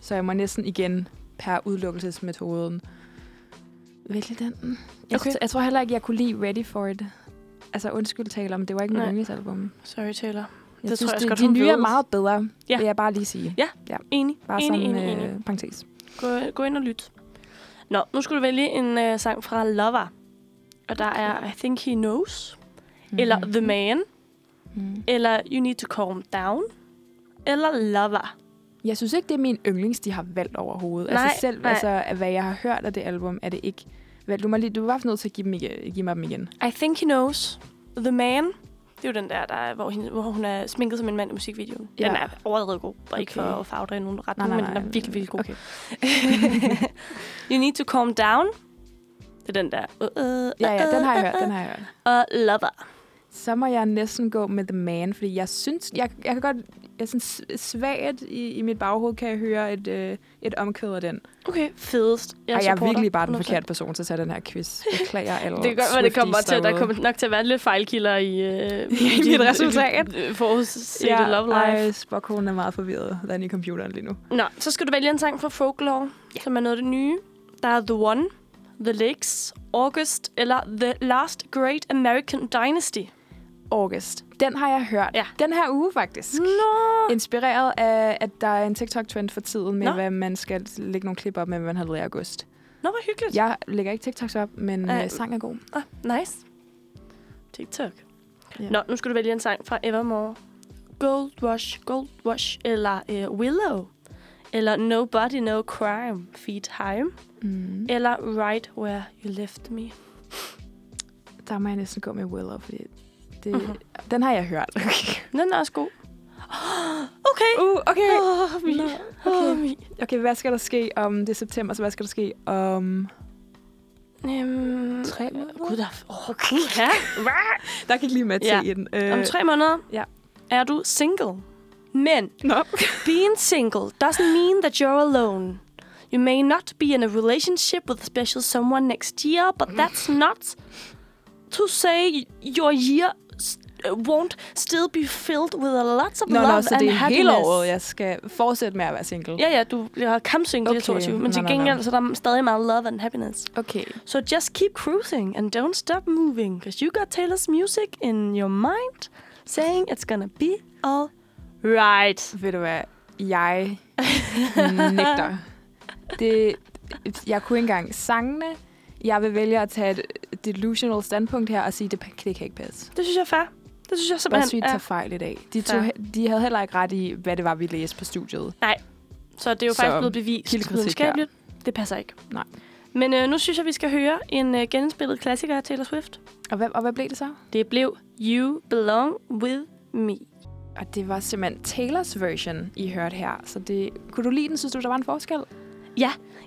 Så jeg må næsten igen per udelukkelsesmetoden vælge den. Jeg, okay. jeg tror heller ikke, jeg kunne lide Ready For It. Altså undskyld taler om, det var ikke mit yndlingsalbum. Sorry, Taylor. Jeg Det tror jeg også de, godt, de hun nye er meget bedre, Ja. vil jeg bare lige sige. Enig. Bare enig, som enig, enig. øh, parentes. Gå, gå ind og lyt. Nå, nu skal du vælge en uh, sang fra Lover. Og der er I Think He Knows. Mm. Eller The Man. Mm. Eller You Need to Calm Down. Eller Lover. Jeg synes ikke, det er min yndlings, de har valgt overhovedet. Nej, altså selv, nej. altså, hvad jeg har hørt af det album, er det ikke valgt. Du, må lige, du er fald nødt til at give, dem, give mig dem igen. I Think He Knows. The Man. Det er jo den der, der er, hvor, hende, hvor hun er sminket som en mand i musikvideoen. Den Ja. er overdrevet god. Og ikke for Okay. at i nogen ret, Nej, nej, men den er virkelig, virkelig god. Okay. you Need to Calm Down. Det er den der. Uh, uh, Ja, ja, den har jeg uh, hørt, uh, den har jeg hørt. Og Lover. Så må jeg næsten gå med The Man, fordi jeg synes, jeg, jeg kan godt, jeg er sådan svagt i, i mit baghoved, kan jeg høre et, øh, et omkød af den. Okay, fedest. Jeg, Ej, jeg er virkelig bare den 100%. forkerte person til at tage den her quiz. Beklager alle Det kan godt være, det kommer til, der kommer nok til at være lidt fejlkilder i, øh, I mit resultat. Forudsete ja, Love Life. Ej, Spokkonen er meget forvirret derinde i computeren lige nu. Nå, så skal du vælge en sang fra Folklore, ja. som er noget af det nye. Der er The One, The Lakes, August eller The Last Great American Dynasty. August. Den har jeg hørt. Ja. Den her uge faktisk. Nå! Inspireret af, at der er en TikTok-trend for tiden med, Nå. hvad man skal lægge nogle klip op med, hvad man har lavet i august. Nå, hvor hyggeligt. Jeg lægger ikke TikToks op, men Ej. øh, sang er god. Ah, nice. TikTok. Ja. Nå, nu skal du vælge en sang fra Evermore. Gold Rush, Gold Rush eller uh, Willow. Eller Nobody No Crime, Feed Home. Mm. Eller Right Where You Left Me. Der må jeg næsten gå med Willow, fordi det, Mhm. den har jeg hørt. Den er også god. Okay. uh, okay. Nå, Åh, okay. Okay, hvad skal der ske om det er september, så hvad skal der ske om... Øhm, Tre måneder? Gud, der er... Gud, ja. Der gik lige med til Ja. i den. Øh, Om tre måneder ja. er du single. Men Nå. being single doesn't mean that you're alone. You may not be in a relationship with a special someone next year, but that's not to say your year won't still be filled with a lots of Nå, love nå, så and det er happiness. hele året, jeg skal fortsætte med at være single. Ja, ja, du bliver kampsingle okay. i Okay. 22, men Nå, til gengæld nå. så er der stadig meget love and happiness. Okay. So just keep cruising and don't stop moving, because you got Taylor's music in your mind saying it's gonna be all right. Ved du hvad? Jeg nægter. Det, jeg kunne ikke engang sangene. Jeg vil vælge at tage et delusional standpunkt her og sige, det, det kan ikke passe. Det synes jeg er fair. Det synes jeg simpelthen BuzzFeed er... tager fejl i dag. De, tog, de havde heller ikke ret i, hvad det var, vi læste på studiet. Så det er jo Så, faktisk blevet bevist videnskabeligt. Det passer ikke. Nej. Men øh, nu synes jeg, vi skal høre en øh, genspillet klassiker af Taylor Swift. Og hvad, og hvad blev det så? Det blev You Belong With Me. Og det var simpelthen Taylors version, I hørte her. Så det, kunne du lide den? Synes du, der var en forskel?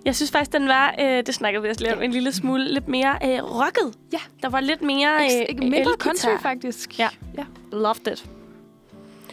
Jeg synes faktisk, den var, øh, det snakkede vi også lidt om, en lille smule lidt mere øh, rocket. Ja. Der var lidt mere øh, Ikke, mindre country, faktisk. Ja. ja. Loved it.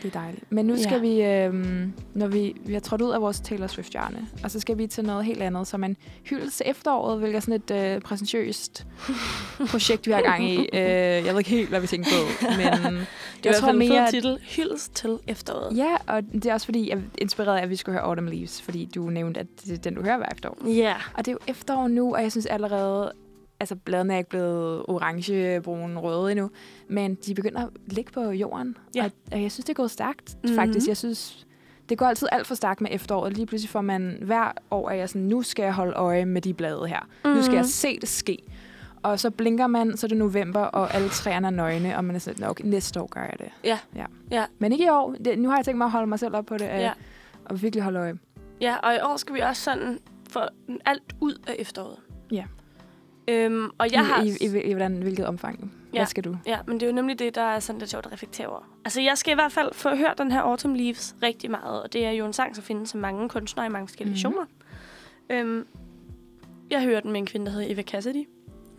Det er dejligt. Men nu Ja. skal vi, øhm, når vi, vi har trådt ud af vores Taylor Swift-hjørne, og så skal vi til noget helt andet, som en hyldest til efteråret, hvilket er sådan et øh, præsentøst projekt, vi har gang i. Øh, jeg ved ikke helt, hvad vi tænker på, men Det er hvert fald en fed titel. Hyldest til efteråret. Ja, og det er også fordi, jeg er inspireret af, at vi skulle høre Autumn Leaves, fordi du nævnte, at det er den, du hører hver efterår. Ja. Og det er jo efterår nu, og jeg synes allerede, altså bladene er ikke blevet orange, brune, røde endnu, men de begynder at ligge på jorden. Ja. Og, og jeg synes, det er gået stærkt, Mhm. mm-hmm. faktisk. Jeg synes, det går altid alt for stærkt med efteråret. Lige pludselig får man hver år, at jeg sådan, nu skal jeg holde øje med de blade her. Mm. Nu skal jeg se det ske. Og så blinker man, så er det november, og alle træerne er nøgne, og man er sådan, okay, næste år gør jeg det. Ja. ja. Ja. Men ikke i år. Det, nu har jeg tænkt mig at holde mig selv op på det, ja. og virkelig holde øje. Ja, og i år skal vi også sådan få alt ud af efteråret. Ja. Øhm, og jeg har... I, i, i, i hvordan, hvilket omfang? Ja. Hvad skal du? Ja, men det er jo nemlig det, der er sådan lidt sjovt at reflektere over. Altså, jeg skal i hvert fald få hørt den her Autumn Leaves rigtig meget, og det er jo en sang, som findes af mange kunstnere i mange forskellige Mhm. versioner. Øhm, jeg hører den med en kvinde, der hedder Eva Cassidy.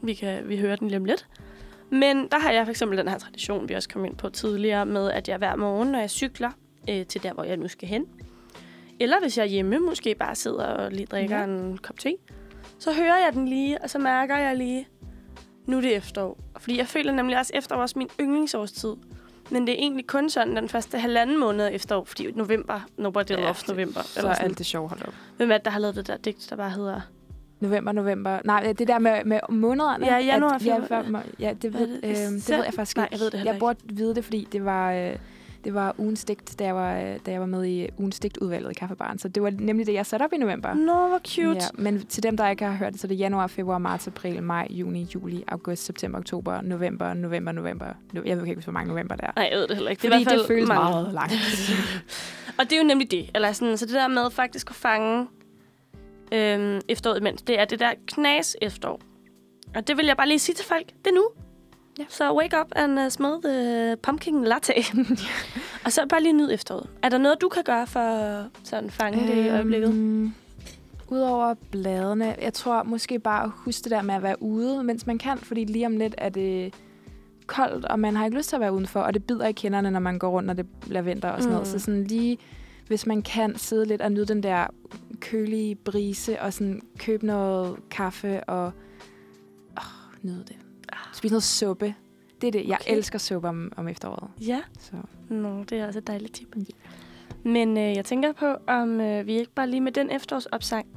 Vi kan vi hører den lige om lidt. Men der har jeg for eksempel den her tradition, vi også kom ind på tidligere, med at jeg hver morgen, når jeg cykler øh, til der, hvor jeg nu skal hen, eller hvis jeg er hjemme, måske bare sidder og lige drikker. Ja. en kop te, så hører jeg den lige, og så mærker jeg lige, nu er det efterår. Fordi jeg føler nemlig også, efterår er også min yndlingsårstid. Men det er egentlig kun sådan den første halvanden måned efterår, fordi november, nobody ja, loves november. Så Eller er alt det sjovt holdt op. Hvem er det, der har lavet det der digt, der bare hedder... November, november. Nej, det der med, med månederne. Ja, januar, at, ja, februar. ja, det ved, øh, det? det ved jeg faktisk Nej, ikke. jeg ved det heller Jeg burde vide det, fordi det var, øh, det var ugens digt, da jeg var, øh, da jeg var med i ugens digtudvalget i Kaffebaren. Så det var nemlig det, jeg satte op i november. Nå, hvor cute. Ja, men til dem, der ikke har hørt det, så er det januar, februar, marts, april, maj, juni, juli, august, september, oktober, november, november, november. No- Jeg ved ikke, hvor mange november der er. Nej, jeg ved det heller ikke. Fordi Det, er i hvert det fald føles mange. meget langt. Og det er jo nemlig det. Eller sådan, så det der med faktisk at fange øhm, efteråret imens, det er det der knas efterår. Og det vil jeg bare lige sige til folk. Det er nu. Ja. Så wake up and uh, smell the pumpkin latte. og så bare lige nyd efteråret. Er der noget, du kan gøre for at sådan fange det i øjeblikket? Øhm, Udover bladene, jeg tror måske bare at huske det der med at være ude, mens man kan, fordi lige om lidt er det koldt, og man har ikke lyst til at være udenfor, og det bider i kinderne, når man går rundt, når det bliver vinter og sådan mm. noget. Så sådan lige, hvis man kan sidde lidt og nyde den der kølige brise, og sådan købe noget kaffe og åh, nyde det. Spise noget suppe. Det er det. Jeg Okay. elsker suppe om, om efteråret. Ja. Så. Nå, det er også et dejligt tip. Men øh, jeg tænker på, om øh, vi ikke bare lige med den efterårsopsang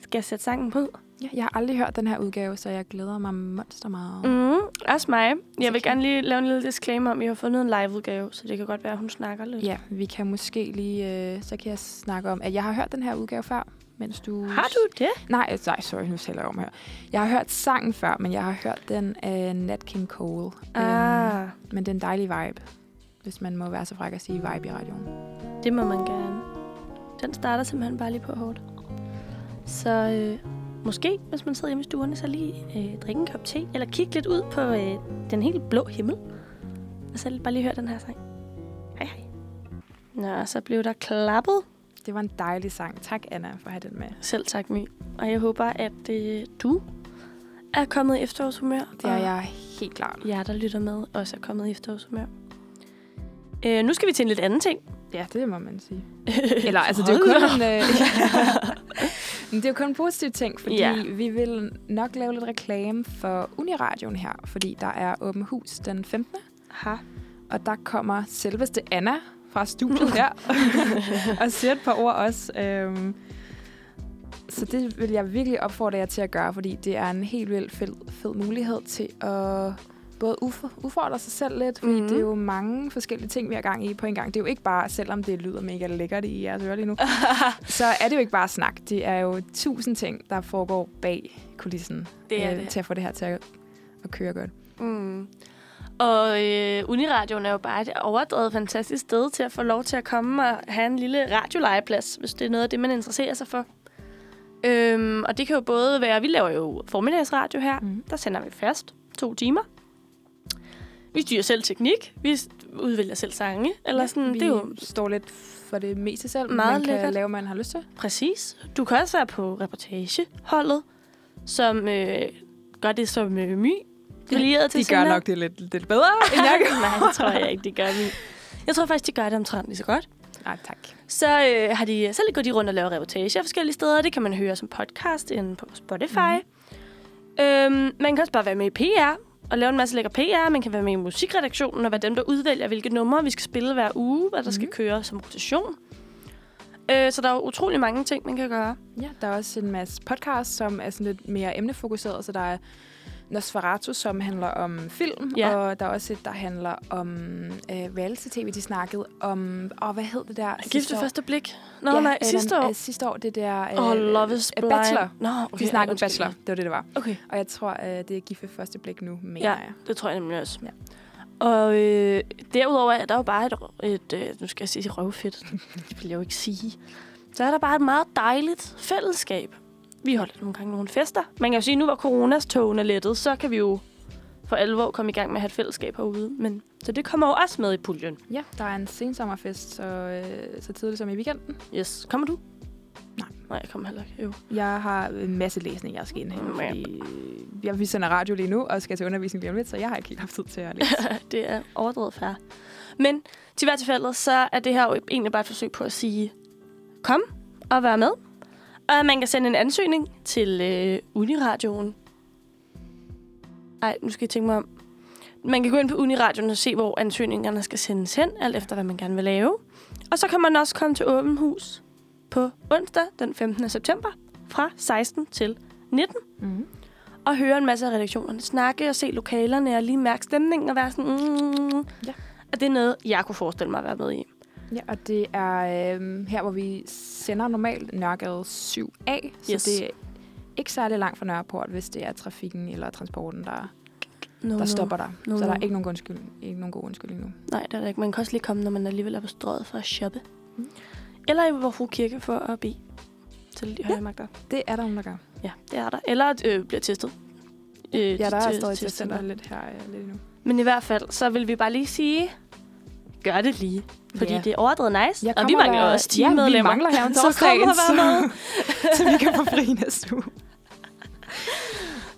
skal sætte sangen på. Ja, jeg har aldrig hørt den her udgave, så jeg glæder mig monster meget. Mm, også mig. Jeg vil gerne lige lave en lille disclaimer om, at jeg har fundet en liveudgave, så det kan godt være, at hun snakker lidt. Ja, vi kan måske lige... Øh, så kan jeg snakke om, at jeg har hørt den her udgave før, mens du... Har du det? Nej, øh, nej, sorry, nu taler jeg om her. Jeg har hørt sangen før, men jeg har hørt den af Nat King Cole. Ah, Øhm, men det er en dejlig vibe, hvis man må være så fræk at sige vibe i radioen. det må man gerne. Den starter simpelthen bare lige på hårdt. Så øh, måske, hvis man sidder hjemme i stuerne, så lige øh, drikke en kop te, eller kigge lidt ud på øh, den helt blå himmel. Og så bare lige høre den her sang. Hej hej. Nå, så blev der klappet. Det var en dejlig sang. Tak, Anna, for at have den med. Selv tak, My. Og jeg håber, at øh, du er kommet i efterårshumør. Det er jeg helt klart. jer, der lytter med, også er kommet i efterårshumør. Øh, nu skal vi til en lidt anden ting. Ja, det må man sige. Eller, altså, det er jo kun en, øh, det er jo kun en positiv ting, fordi Ja. ja. vi vil nok lave lidt reklame for Uniradioen her, fordi der er åben hus den 15. Ha. Og der kommer selveste Anna fra studiet her og siger et par ord også. Øhm, så det vil jeg virkelig opfordre jer til at gøre, fordi det er en helt vildt fed, fed mulighed til at både uf- udfordre sig selv lidt, fordi Mhm. mm. det er jo mange forskellige ting, vi har gang i på en gang. Det er jo ikke bare, selvom det lyder mega lækkert i jeres ører lige nu, så er det jo ikke bare snak. Det er jo tusind ting, der foregår bag kulissen Det er øh, det. til at få det her til at, at køre godt. Mm. Og øh, Uniradioen er jo bare et overdrevet fantastisk sted til at få lov til at komme og have en lille radiolegeplads, hvis det er noget af det, man interesserer sig for. Øhm, og det kan jo både være, vi laver jo formiddagsradio her, Mhm. der sender vi fast to timer. Vi styrer selv teknik, vi udvælger selv sange, eller sådan, vi det er jo står lidt for det meste selv, Meget man kan lækkert. lave, man har lyst til. Præcis. Du kan også være på reportageholdet, som øh, gør det som øh, My. Brilleret til De gør nok det lidt, lidt bedre, end jeg gør. Nej, det tror jeg ikke, de gør. My. Jeg tror faktisk, de gør det omtrent lige så godt. Nej, tak. Så øh, har de, så går de rundt og laver reportager forskellige steder. Det kan man høre som podcast inde på Spotify. Mm. Øhm, man kan også bare være med i PR og lave en masse lækker PR. Man kan være med i musikredaktionen og være dem, der udvælger, hvilke numre vi skal spille hver uge, hvad der mm. skal køre som rotation. Øh, så der er jo utrolig mange ting, man kan gøre. Ja, der er også en masse podcasts, som er sådan lidt mere emnefokuseret, så der er Nosferatu, som handler om film, Ja. og der er også et, der handler om øh, reality-tv. De snakkede om... Åh, hvad hed det der? Gift sidste ved år? første blik. Nå, nej, øh, sidste år. Øh, sidste år, det der... Åh, oh, Love is øh, Blind. Bachelor. Nå, Okay, de snakkede undskyld. Bachelor. Det var det, det var. Okay, Og jeg tror, øh, det er gift ved første blik nu, mener Ja. jeg. det tror jeg nemlig også. Ja. Og øh, derudover er der jo bare et, et øh, nu skal jeg sige røvfedt, det vil jeg jo ikke sige. Så er der bare et meget dejligt fællesskab. Vi holder nogle gange nogle fester. Man kan jo sige, at nu hvor coronas togene er lettet, så kan vi jo for alvor komme i gang med at have et fællesskab herude. Men, så det kommer jo også med i puljen. Ja, der er en sensommerfest, så, øh, så tidligt som i weekenden. Yes. Kommer du? Nej. Nej, jeg kommer heller ikke. Jo. Jeg har en masse læsning, jeg skal indhente, Mm, fordi øh, jeg, vi sender radio lige nu, og skal til undervisning lige om lidt, så jeg har ikke helt haft tid til at læse. det er overdrevet færre. Men til hvert tilfælde, så er det her jo egentlig bare et forsøg på at sige, kom og vær med. Og at man kan sende en ansøgning til øh, Uniradioen. Ej, nu skal jeg tænke mig om. Man kan gå ind på Uniradioen og se, hvor ansøgningerne skal sendes hen, alt efter hvad man gerne vil lave. Og så kan man også komme til Åben Hus på onsdag den 15. september fra 16 til 19 Mm. og høre en masse af redaktionerne snakke og se lokalerne og lige mærke stemningen og være sådan, mm, Ja. at det er noget, jeg kunne forestille mig at være med i. Ja, og det er øh, her, hvor vi sender normalt Nørregade 7A, så Yes. det er ikke særlig langt fra Nørreport, hvis det er trafikken eller transporten, der, No, der stopper der. No, så der er no. ikke nogen, undskyldning, ikke nogen god undskyldning nu. Nej, det er der ikke. Man kan også lige komme, når man alligevel er på strøget for at shoppe. Mm. Eller i vor fru kirke for at bede til de høje magter. Det er der nogen, der gør. Ja, det er der. Eller at øh, bliver testet. Øh, Ja, der er stadig til til center center. lidt her øh, lidt endnu. Men i hvert fald, så vil vi bare lige sige, gør det lige. Fordi Ja. det er overdrevet nice. Jeg og vi mangler der- også Ja, vi teammedlemmer. mangler her om torsdagen, så- med. så vi kan få fri næste uge.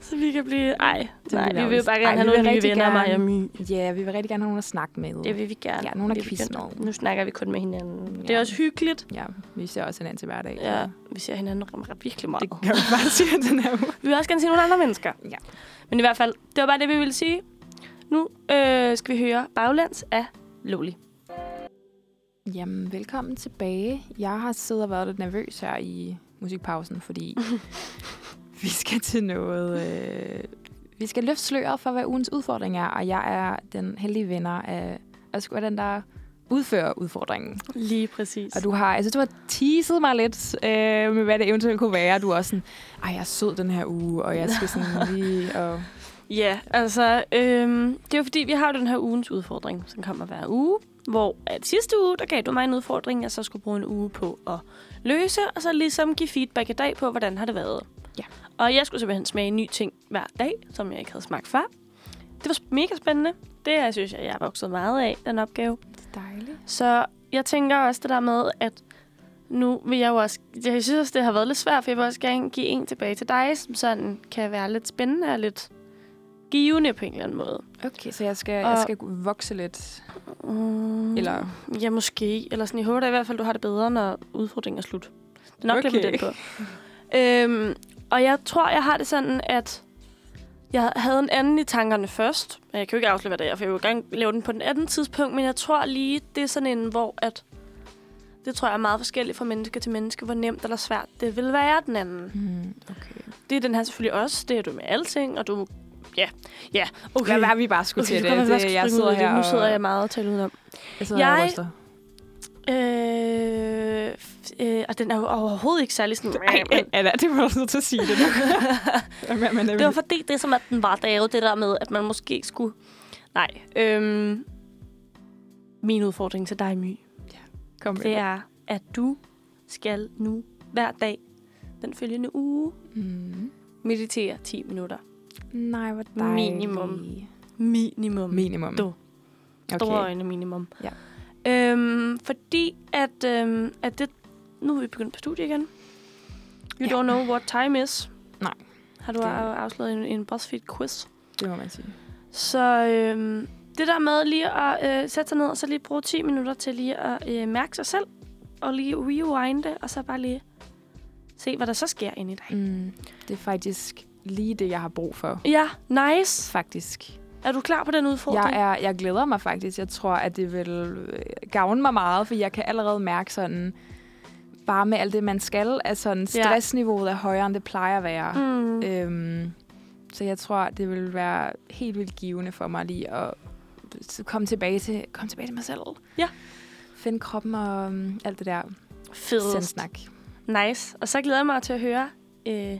Så vi kan blive... Ej, Det nej, vi vil også. bare Ej, gerne have vi vil nogle nye venner, mig og My. Ja, vi vil rigtig gerne have nogen at snakke med. Det vil vi gerne. Ja, nogen at Det quizze med. Nu snakker vi kun med hinanden. Det Ja. er også hyggeligt. Ja, vi ser også hinanden til hverdag. Ja, vi ser hinanden virkelig meget. Det kan vi bare sige den her uge. Vi vil også gerne se nogle andre mennesker. Ja. Men i hvert fald, det var bare det, vi ville sige. Nu øh, skal vi høre Baglands af Loli. Jamen, velkommen tilbage. Jeg har siddet og været lidt nervøs her i musikpausen, fordi vi skal til noget... Øh, vi skal løfte sløret for, hvad ugens udfordring er, og jeg er den heldige vinder af at skulle den, der udfører udfordringen. Lige præcis. Og du har, altså, du har teaset mig lidt øh, med, hvad det eventuelt kunne være. Du er også sådan, ej, jeg er sød den her uge, og jeg skal sådan lige... Og, Ja, altså, øhm, det er jo fordi, vi har jo den her ugens udfordring, som kommer hver uge. Hvor at sidste uge, der gav du mig en udfordring, jeg så skulle bruge en uge på at løse, og så ligesom give feedback i dag på, hvordan har det været. Ja. Og jeg skulle simpelthen smage en ny ting hver dag, som jeg ikke havde smagt før. Det var mega spændende. Det jeg synes jeg, jeg er vokset meget af, den opgave. dejligt. Så jeg tænker også det der med, at nu vil jeg jo også... Jeg synes også, det har været lidt svært, for jeg vil også gerne give en tilbage til dig, som sådan kan være lidt spændende og lidt givende på en eller anden måde. Okay, så jeg skal, Og- jeg skal vokse lidt. Mm, Eller, Ja, måske. Eller sådan, jeg håber da i hvert fald, du har det bedre, når udfordringen er slut. Det er nok Okay. lidt med den på. øhm, og jeg tror, jeg har det sådan, at jeg havde en anden i tankerne først. Men Jeg kan jo ikke afsløre, hvad det er, for jeg vil jo gerne lave den på den anden tidspunkt. Men jeg tror lige, det er sådan en, hvor at... Det tror jeg er meget forskelligt fra menneske til menneske, hvor nemt eller svært det vil være den anden. hmm, okay. Det er den her selvfølgelig også. Det er du med alting, og du... Ja, ja. Okay. Hvad var vi bare skulle Okay, til det, det? det jeg sidder her det. Nu sidder og, jeg meget og taler udenom. jeg sidder her og Jeg- ryster. Øh, øh, og den er jo overhovedet ikke særlig sådan... Ej, Anna, det var du nødt til at sige det nu. men, men, det var fordi, det som at den var, der det der med, at man måske skulle... Nej, øhm, min udfordring til dig, My, Kom med det er, at du skal nu hver dag den følgende uge Mm. meditere 10 minutter. Nej, hvor dejligt. Minimum. Minimum. Minimum. Du. Store Okay. øjne minimum. Ja. Øhm, fordi at, øhm, at det... Nu er vi begyndt på studie igen. You Ja. don't know what time is. Nej. Har du det... afsløret en, en BuzzFeed-quiz? Det må man sige. Så øhm, det der med lige at øh, sætte sig ned og så lige bruge 10 minutter til lige at øh, mærke sig selv, og lige rewinde, og så bare lige se, hvad der så sker inde i dig. Mm. Det er faktisk lige det, jeg har brug for. Ja, nice. Faktisk. Er du klar på den udfordring? Jeg, er, jeg glæder mig faktisk. Jeg tror, at det vil øh, gavne mig meget, for jeg kan allerede mærke sådan, bare med alt det, man skal, at sådan stressniveauet er højere, end det plejer at være. Mm. Øhm, Så jeg tror, det vil være helt vildt givende for mig lige at komme tilbage til, komme tilbage til mig selv. Ja. Finde kroppen og um, alt det der Fedest. sendsnak. Nice. Og så glæder jeg mig til at høre, øh,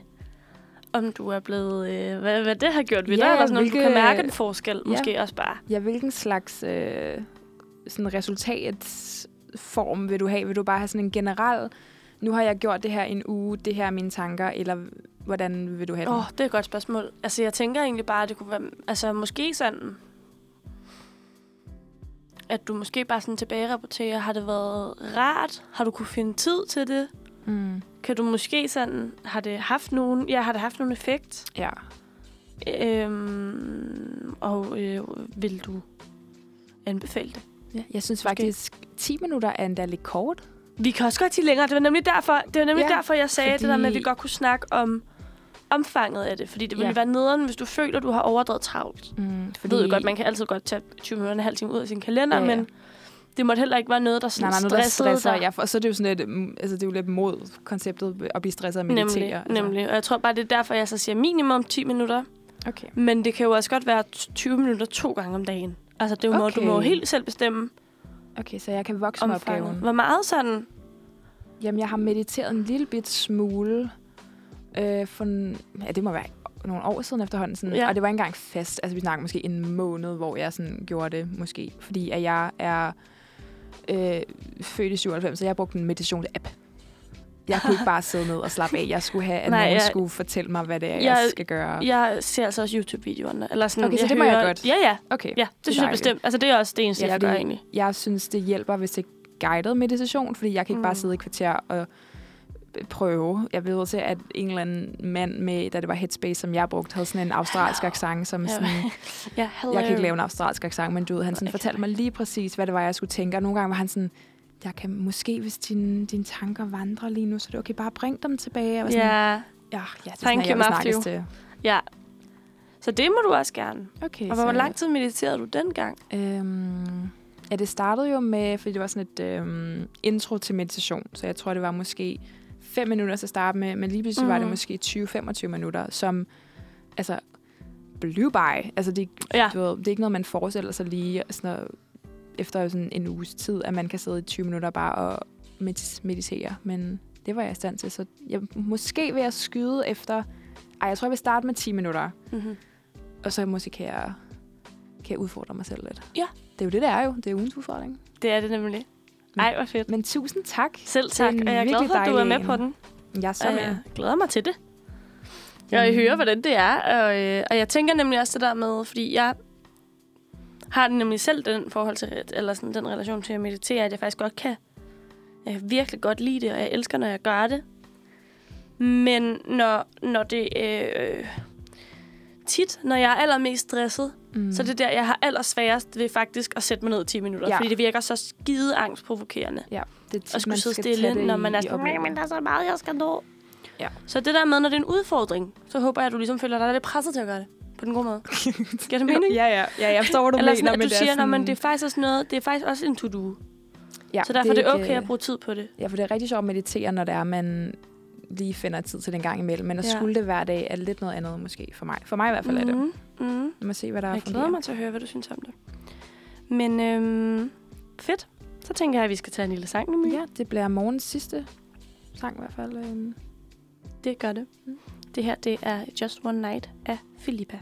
om du er blevet... Øh, hvad, hvad det har gjort ved Ja, dig, eller sådan, om du hvilke- kan mærke en forskel. Ja. Måske også bare. Ja, hvilken slags øh, sådan resultatsform vil du have? Vil du bare have sådan en generel, nu har jeg gjort det her en uge, det her er mine tanker, eller hvordan vil du have Åh, det? oh, det er et godt spørgsmål. Altså, jeg tænker egentlig bare, at det kunne være... Altså, måske sådan... At du måske bare sådan tilbagerapporterer, har det været rart? Har du kunne finde tid til det? Mm. Kan du måske sådan... Har det haft nogen... Ja, har det haft nogen effekt? Ja. Øhm, og øh, vil du anbefale det? ja. Jeg synes faktisk, 10 minutter er endda lidt kort. Vi kan også godt sige længere. Det var nemlig derfor, det var nemlig Ja, derfor jeg sagde fordi- det der med, at vi godt kunne snakke om omfanget af det. Fordi det ville Ja. være nederen, hvis du føler, at du har overdrevet travlt. Mm, Fordi... Jeg ved jo godt, man kan altid godt tage 20 minutter en halv time ud af sin kalender, ja, ja. men det måtte heller ikke være noget, der sådan Nej, nej, der stressede stresser. dig. Ja, for, og så er det jo sådan lidt, mm, altså det er jo lidt mod konceptet at blive stresset og meditere. Nemlig, altså. nemlig. Og jeg tror bare, det er derfor, jeg så siger minimum 10 minutter. Okay. Men det kan jo også godt være 20 minutter to gange om dagen. Altså, det er jo okay. Okay. du må helt selv bestemme Okay, så jeg kan vokse med opgaven. Hvor meget sådan... Jamen, jeg har mediteret en lille bit smule øh, for, ja, det må være nogle år siden efterhånden. Sådan, ja. Og det var ikke engang fast. Altså, vi snakker måske en måned, hvor jeg sådan gjorde det, måske. Fordi at jeg er øh, født i 97, så jeg brugte en meditations-app. Jeg kunne ikke bare sidde ned og slappe af. Jeg skulle have, at Nej, nogen jeg- skulle fortælle mig, hvad det er, jeg, Jeg- jeg skal gøre. Jeg ser altså også YouTube-videoerne. Eller sådan, Okay, så det må jeg godt. Ja, ja. Okay. Ja, det, det synes jeg bestemt. Altså, det er også det eneste, Ja, jeg gør egentlig. Jeg synes, det hjælper, hvis det er guided meditation, fordi jeg kan ikke Mm. bare sidde i kvarter og prøve. Jeg ved til, at en eller anden mand med, da det var Headspace, som jeg brugte, havde sådan en australsk accent, som sådan, Ja, hello. jeg kan ikke lave en australsk accent, men du ved, han sådan Okay. fortalte mig lige præcis, hvad det var, jeg skulle tænke. Og nogle gange var han sådan, jeg kan måske, hvis dine, dine tanker vandrer lige nu, så er det okay, bare bring dem tilbage. Jeg var sådan, Ja, ja, ja, det er Thank sådan, jeg vil til. ja. Så det må du også gerne. Okay, Og hvor lang tid mediterede du dengang? Øhm, ja, det startede jo med, fordi det var sådan et øhm, intro til meditation, så jeg tror, det var måske fem minutter til at starte med, men lige pludselig mm. var det Mhm. måske 20-25 minutter, som altså blev by. Altså, det, Ja. du ved, det er ikke noget, man forestiller sig lige sådan noget, efter sådan en uges tid, at man kan sidde i 20 minutter bare og medit- meditere, men det var jeg i stand til, så jeg, måske vil jeg skyde efter, ej, jeg tror, jeg vil starte med 10 minutter, Mm-hmm. og så måske kan jeg, kan jeg udfordre mig selv lidt. Ja. Det er jo det, det er jo. Det er ugens udfordring. Det er det nemlig. Ej, hvor fedt. Men tusind tak. Selv Det er tak, og jeg er glad for, at du er med på en. den. Jeg er så med. jeg glæder mig til det. Jeg hører, hvordan det er, og, øh, og jeg tænker nemlig også det der med, fordi jeg har nemlig selv den forhold til, eller sådan den relation til at meditere, at jeg faktisk godt kan, jeg kan virkelig godt lide det, og jeg elsker, når jeg gør det. Men når, når det øh, tit, når jeg er allermest stresset, Mm. så er det der, jeg har allersværest ved faktisk at sætte mig ned i 10 minutter, Ja. fordi det virker så skide angstprovokerende ja, det er tit, og skulle man sidde skal stille, det når man er sådan. "Men, der er så meget, jeg skal nå. Ja. Så det der med, når det er en udfordring, så håber jeg, at du ligesom føler dig lidt presset til at gøre det. På den gode måde. Giver det mening? Ja, ja, ja, jeg forstår, hvad du Eller mener. sådan, at men du det er siger, sådan, men det er faktisk også noget, det er faktisk også en to-do. ja, Så derfor er det okay at bruge tid på det. Ja, for det er rigtig sjovt at meditere, når det er, man lige finder tid til den gang imellem. Men at Ja. skulle det hver dag, er lidt noget andet måske for mig. For mig i hvert fald er det. Mm, mm. Lad mig se, hvad der er Jeg glæder mig til at høre, hvad du synes om det. Men øhm, fedt. Så tænker jeg, at vi skal tage en lille sang nu. Ja, det bliver morgens sidste sang i hvert fald. øhm. Det gør det. Mm. Det her, det er Just One Night af Filippa.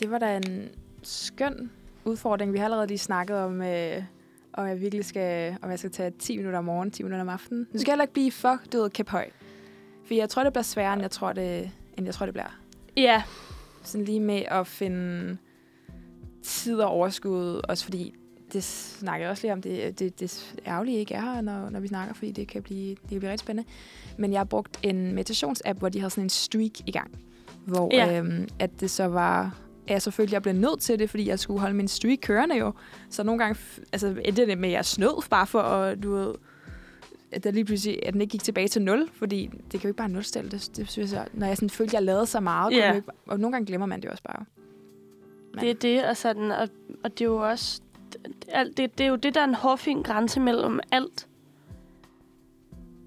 Det var da en skøn udfordring. Vi har allerede lige snakket om, øh, om jeg virkelig skal, om jeg skal tage 10 minutter om morgenen, 10 minutter om aftenen. Nu skal jeg heller ikke blive for, du ved, kæp høj. For jeg tror, det bliver sværere, end jeg tror, det, end jeg tror, det bliver. Ja, Sådan lige med at finde tid og overskud, også fordi det snakker jeg også lige om, det, det, det ærgerlige ikke er her, når, når vi snakker, fordi det kan blive, det kan blive rigtig spændende. Men jeg har brugt en meditationsapp, hvor de havde sådan en streak i gang, hvor Ja. øhm, at det så var jeg selvfølgelig jeg blev nødt til det, fordi jeg skulle holde min streak kørende jo. Så nogle gange, altså endte det med, at jeg snød bare for at, du ved, at, der lige pludselig, at den ikke gik tilbage til 0, fordi det kan jo ikke bare nulstille. Det, det synes jeg, når jeg sådan følte, at jeg lavede så meget, jo ikke, og nogle gange glemmer man det også bare. Men- Det er det, og, sådan, og, og det er jo også... Det, alt- det, det er jo det, der er en hårfin grænse mellem alt.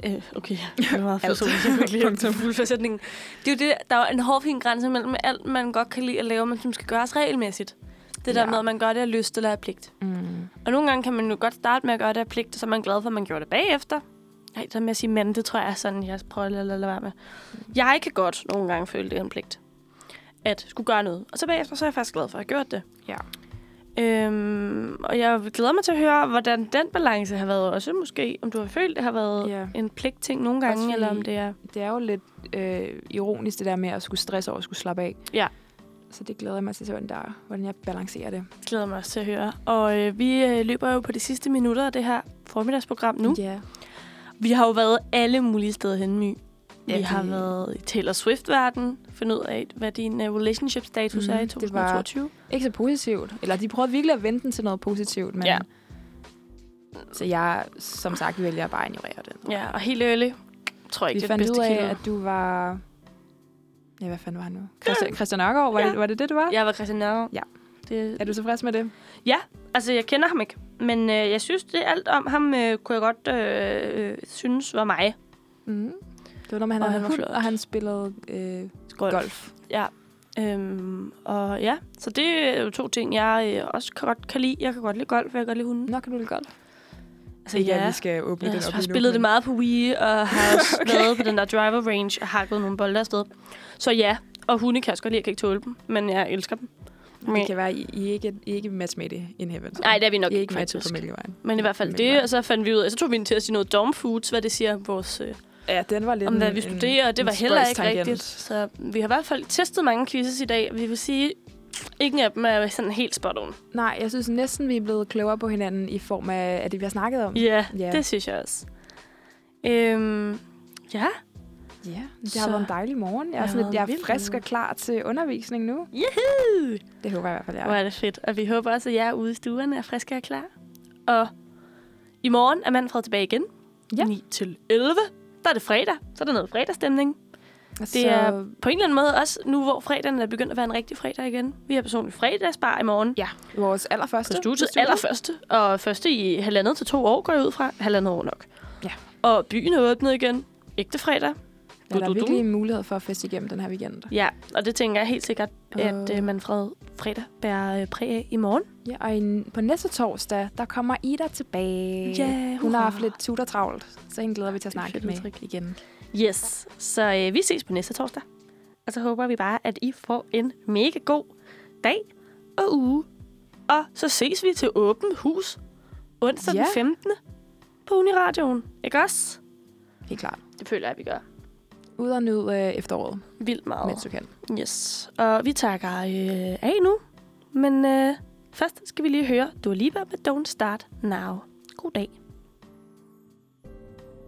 Øh, okay, det var meget personligt. Jeg kunne ikke lide fuldforsætningen. Det er jo det, der er en hård grænse mellem alt, man godt kan lide at lave, men som skal gøres regelmæssigt. Det der Ja. med, at man gør det af lyst eller af pligt. Mm. Og nogle gange kan man jo godt starte med at gøre det af pligt, og så er man glad for, at man gjorde det bagefter. Nej, det med at sige men, det tror jeg er sådan, jeg prøver at lade, være med. Jeg kan godt nogle gange føle, det er en pligt. At skulle gøre noget. Og så bagefter, så er jeg faktisk glad for, at jeg gjort det. Ja. Øhm, og jeg glæder mig til at høre, hvordan den balance har været også måske. Om du har følt, det har været Ja. en pligtting nogle gange, Også eller om det er... Det er jo lidt øh, ironisk, det der med at skulle stresse over at skulle slappe af. Ja. Så det glæder jeg mig til, hvordan, der, hvordan jeg balancerer det. glæder mig også til at høre. Og øh, vi øh, løber jo på de sidste minutter af det her formiddagsprogram nu. Ja. Vi har jo været alle mulige steder hen, My. Vi Ja, har det- været i Taylor Swift-verden, finde ud af, hvad din uh, relationship-status Mhm, er i det var- 2022. Ikke så positivt. Eller de prøvede virkelig at vente den til noget positivt, men... Ja. Så jeg, som sagt, vælger bare at ignorere den. Ja, og helt ærligt, tror jeg ikke, Vi det er fandt ud af, kilde. at du var... Ja, hvad fanden var han nu? Christian, Christian Nørgaard, var, Ja. det, var det det, du var? Jeg var Christian Nørgaard. Ja. Det, Er du tilfreds med det? altså, jeg kender ham ikke, men øh, jeg synes, det alt om ham øh, kunne jeg godt øh, øh, synes var mig. Mm. Det var noget med, han Og havde hund, og han spillede øh, golf. golf. Ja. Øhm, og ja, så det er jo to ting, jeg øh, også kan godt kan lide. Jeg kan godt lide golf, og jeg kan godt lide hunden. Nå, kan du lide golf? Altså, Ikke, ja. at vi skal åbne Jeg den op har lige nu, spillet det men- meget på Wii, og har også okay. været på den der driver range og hakket nogle bolde afsted. Så ja, og hunde kan jeg også godt lide, jeg kan ikke tåle dem, men jeg elsker dem. Det kan være, I, I, ikke, I ikke match med det in heaven. Nej, det er vi nok I er ikke, faktisk. på Mælkevejen. Men i hvert fald det, og så fandt vi ud af, så tog vi en til at sige noget dom foods, hvad det siger vores, øh, Ja, den var lidt om hvad en- vi en- studerer, og det en var heller ikke rigtigt. Så vi har i hvert fald testet mange quizzes i dag. Vi vil sige, ingen af dem er sådan helt spot on. Nej, jeg synes næsten, vi er blevet klogere på hinanden i form af, af det, vi har snakket om. Ja, Ja. det synes jeg også. Øhm, ja, Ja, det Så- har været en dejlig morgen. Jeg er, sådan lidt, jeg er frisk og klar til undervisning nu. Juhu! Det håber jeg i hvert fald, jeg Hvor er. er det fedt. Og vi håber også, at jer ude i stuerne er friske og klar. Og i morgen er Manfred tilbage igen. Ja. 9 til 11. Der er det fredag. Så er der noget fredagsstemning. Så, Det er på en eller anden måde også nu, hvor fredagen er begyndt at være en rigtig fredag igen. Vi har personligt fredagsbar i morgen. ja, vores allerførste. På studiet. på studiet. Allerførste. Og første i halvandet til to år går jeg ud fra. Halvandet år nok. Ja. Og byen er åbnet igen. Ægte fredag. Ja, der er virkelig en mulighed for at feste igennem den her weekend. Ja, og det tænker jeg helt sikkert, at Og- øh, Manfred fredag bærer øh, præg af i morgen. Ja, og i, på næste torsdag, der kommer Ida tilbage. Ja, Hun har haft lidt tutortravlt, så hende glæder vi til at snakke med udtryk. igen. Yes, så øh, vi ses på næste torsdag. Og så håber vi bare, at I får en mega god dag og uge. Og så ses vi til åbent hus onsdag Ja. den 15. på Uniradioen. Ikke også? Helt klart. Det føler jeg, at vi gør. Ud og nyde øh, efteråret, Vildt meget. mens du kan. Yes. Og vi takker øh, af nu. Men øh, først skal vi lige høre Dua Lipa med Don't Start Now. God dag.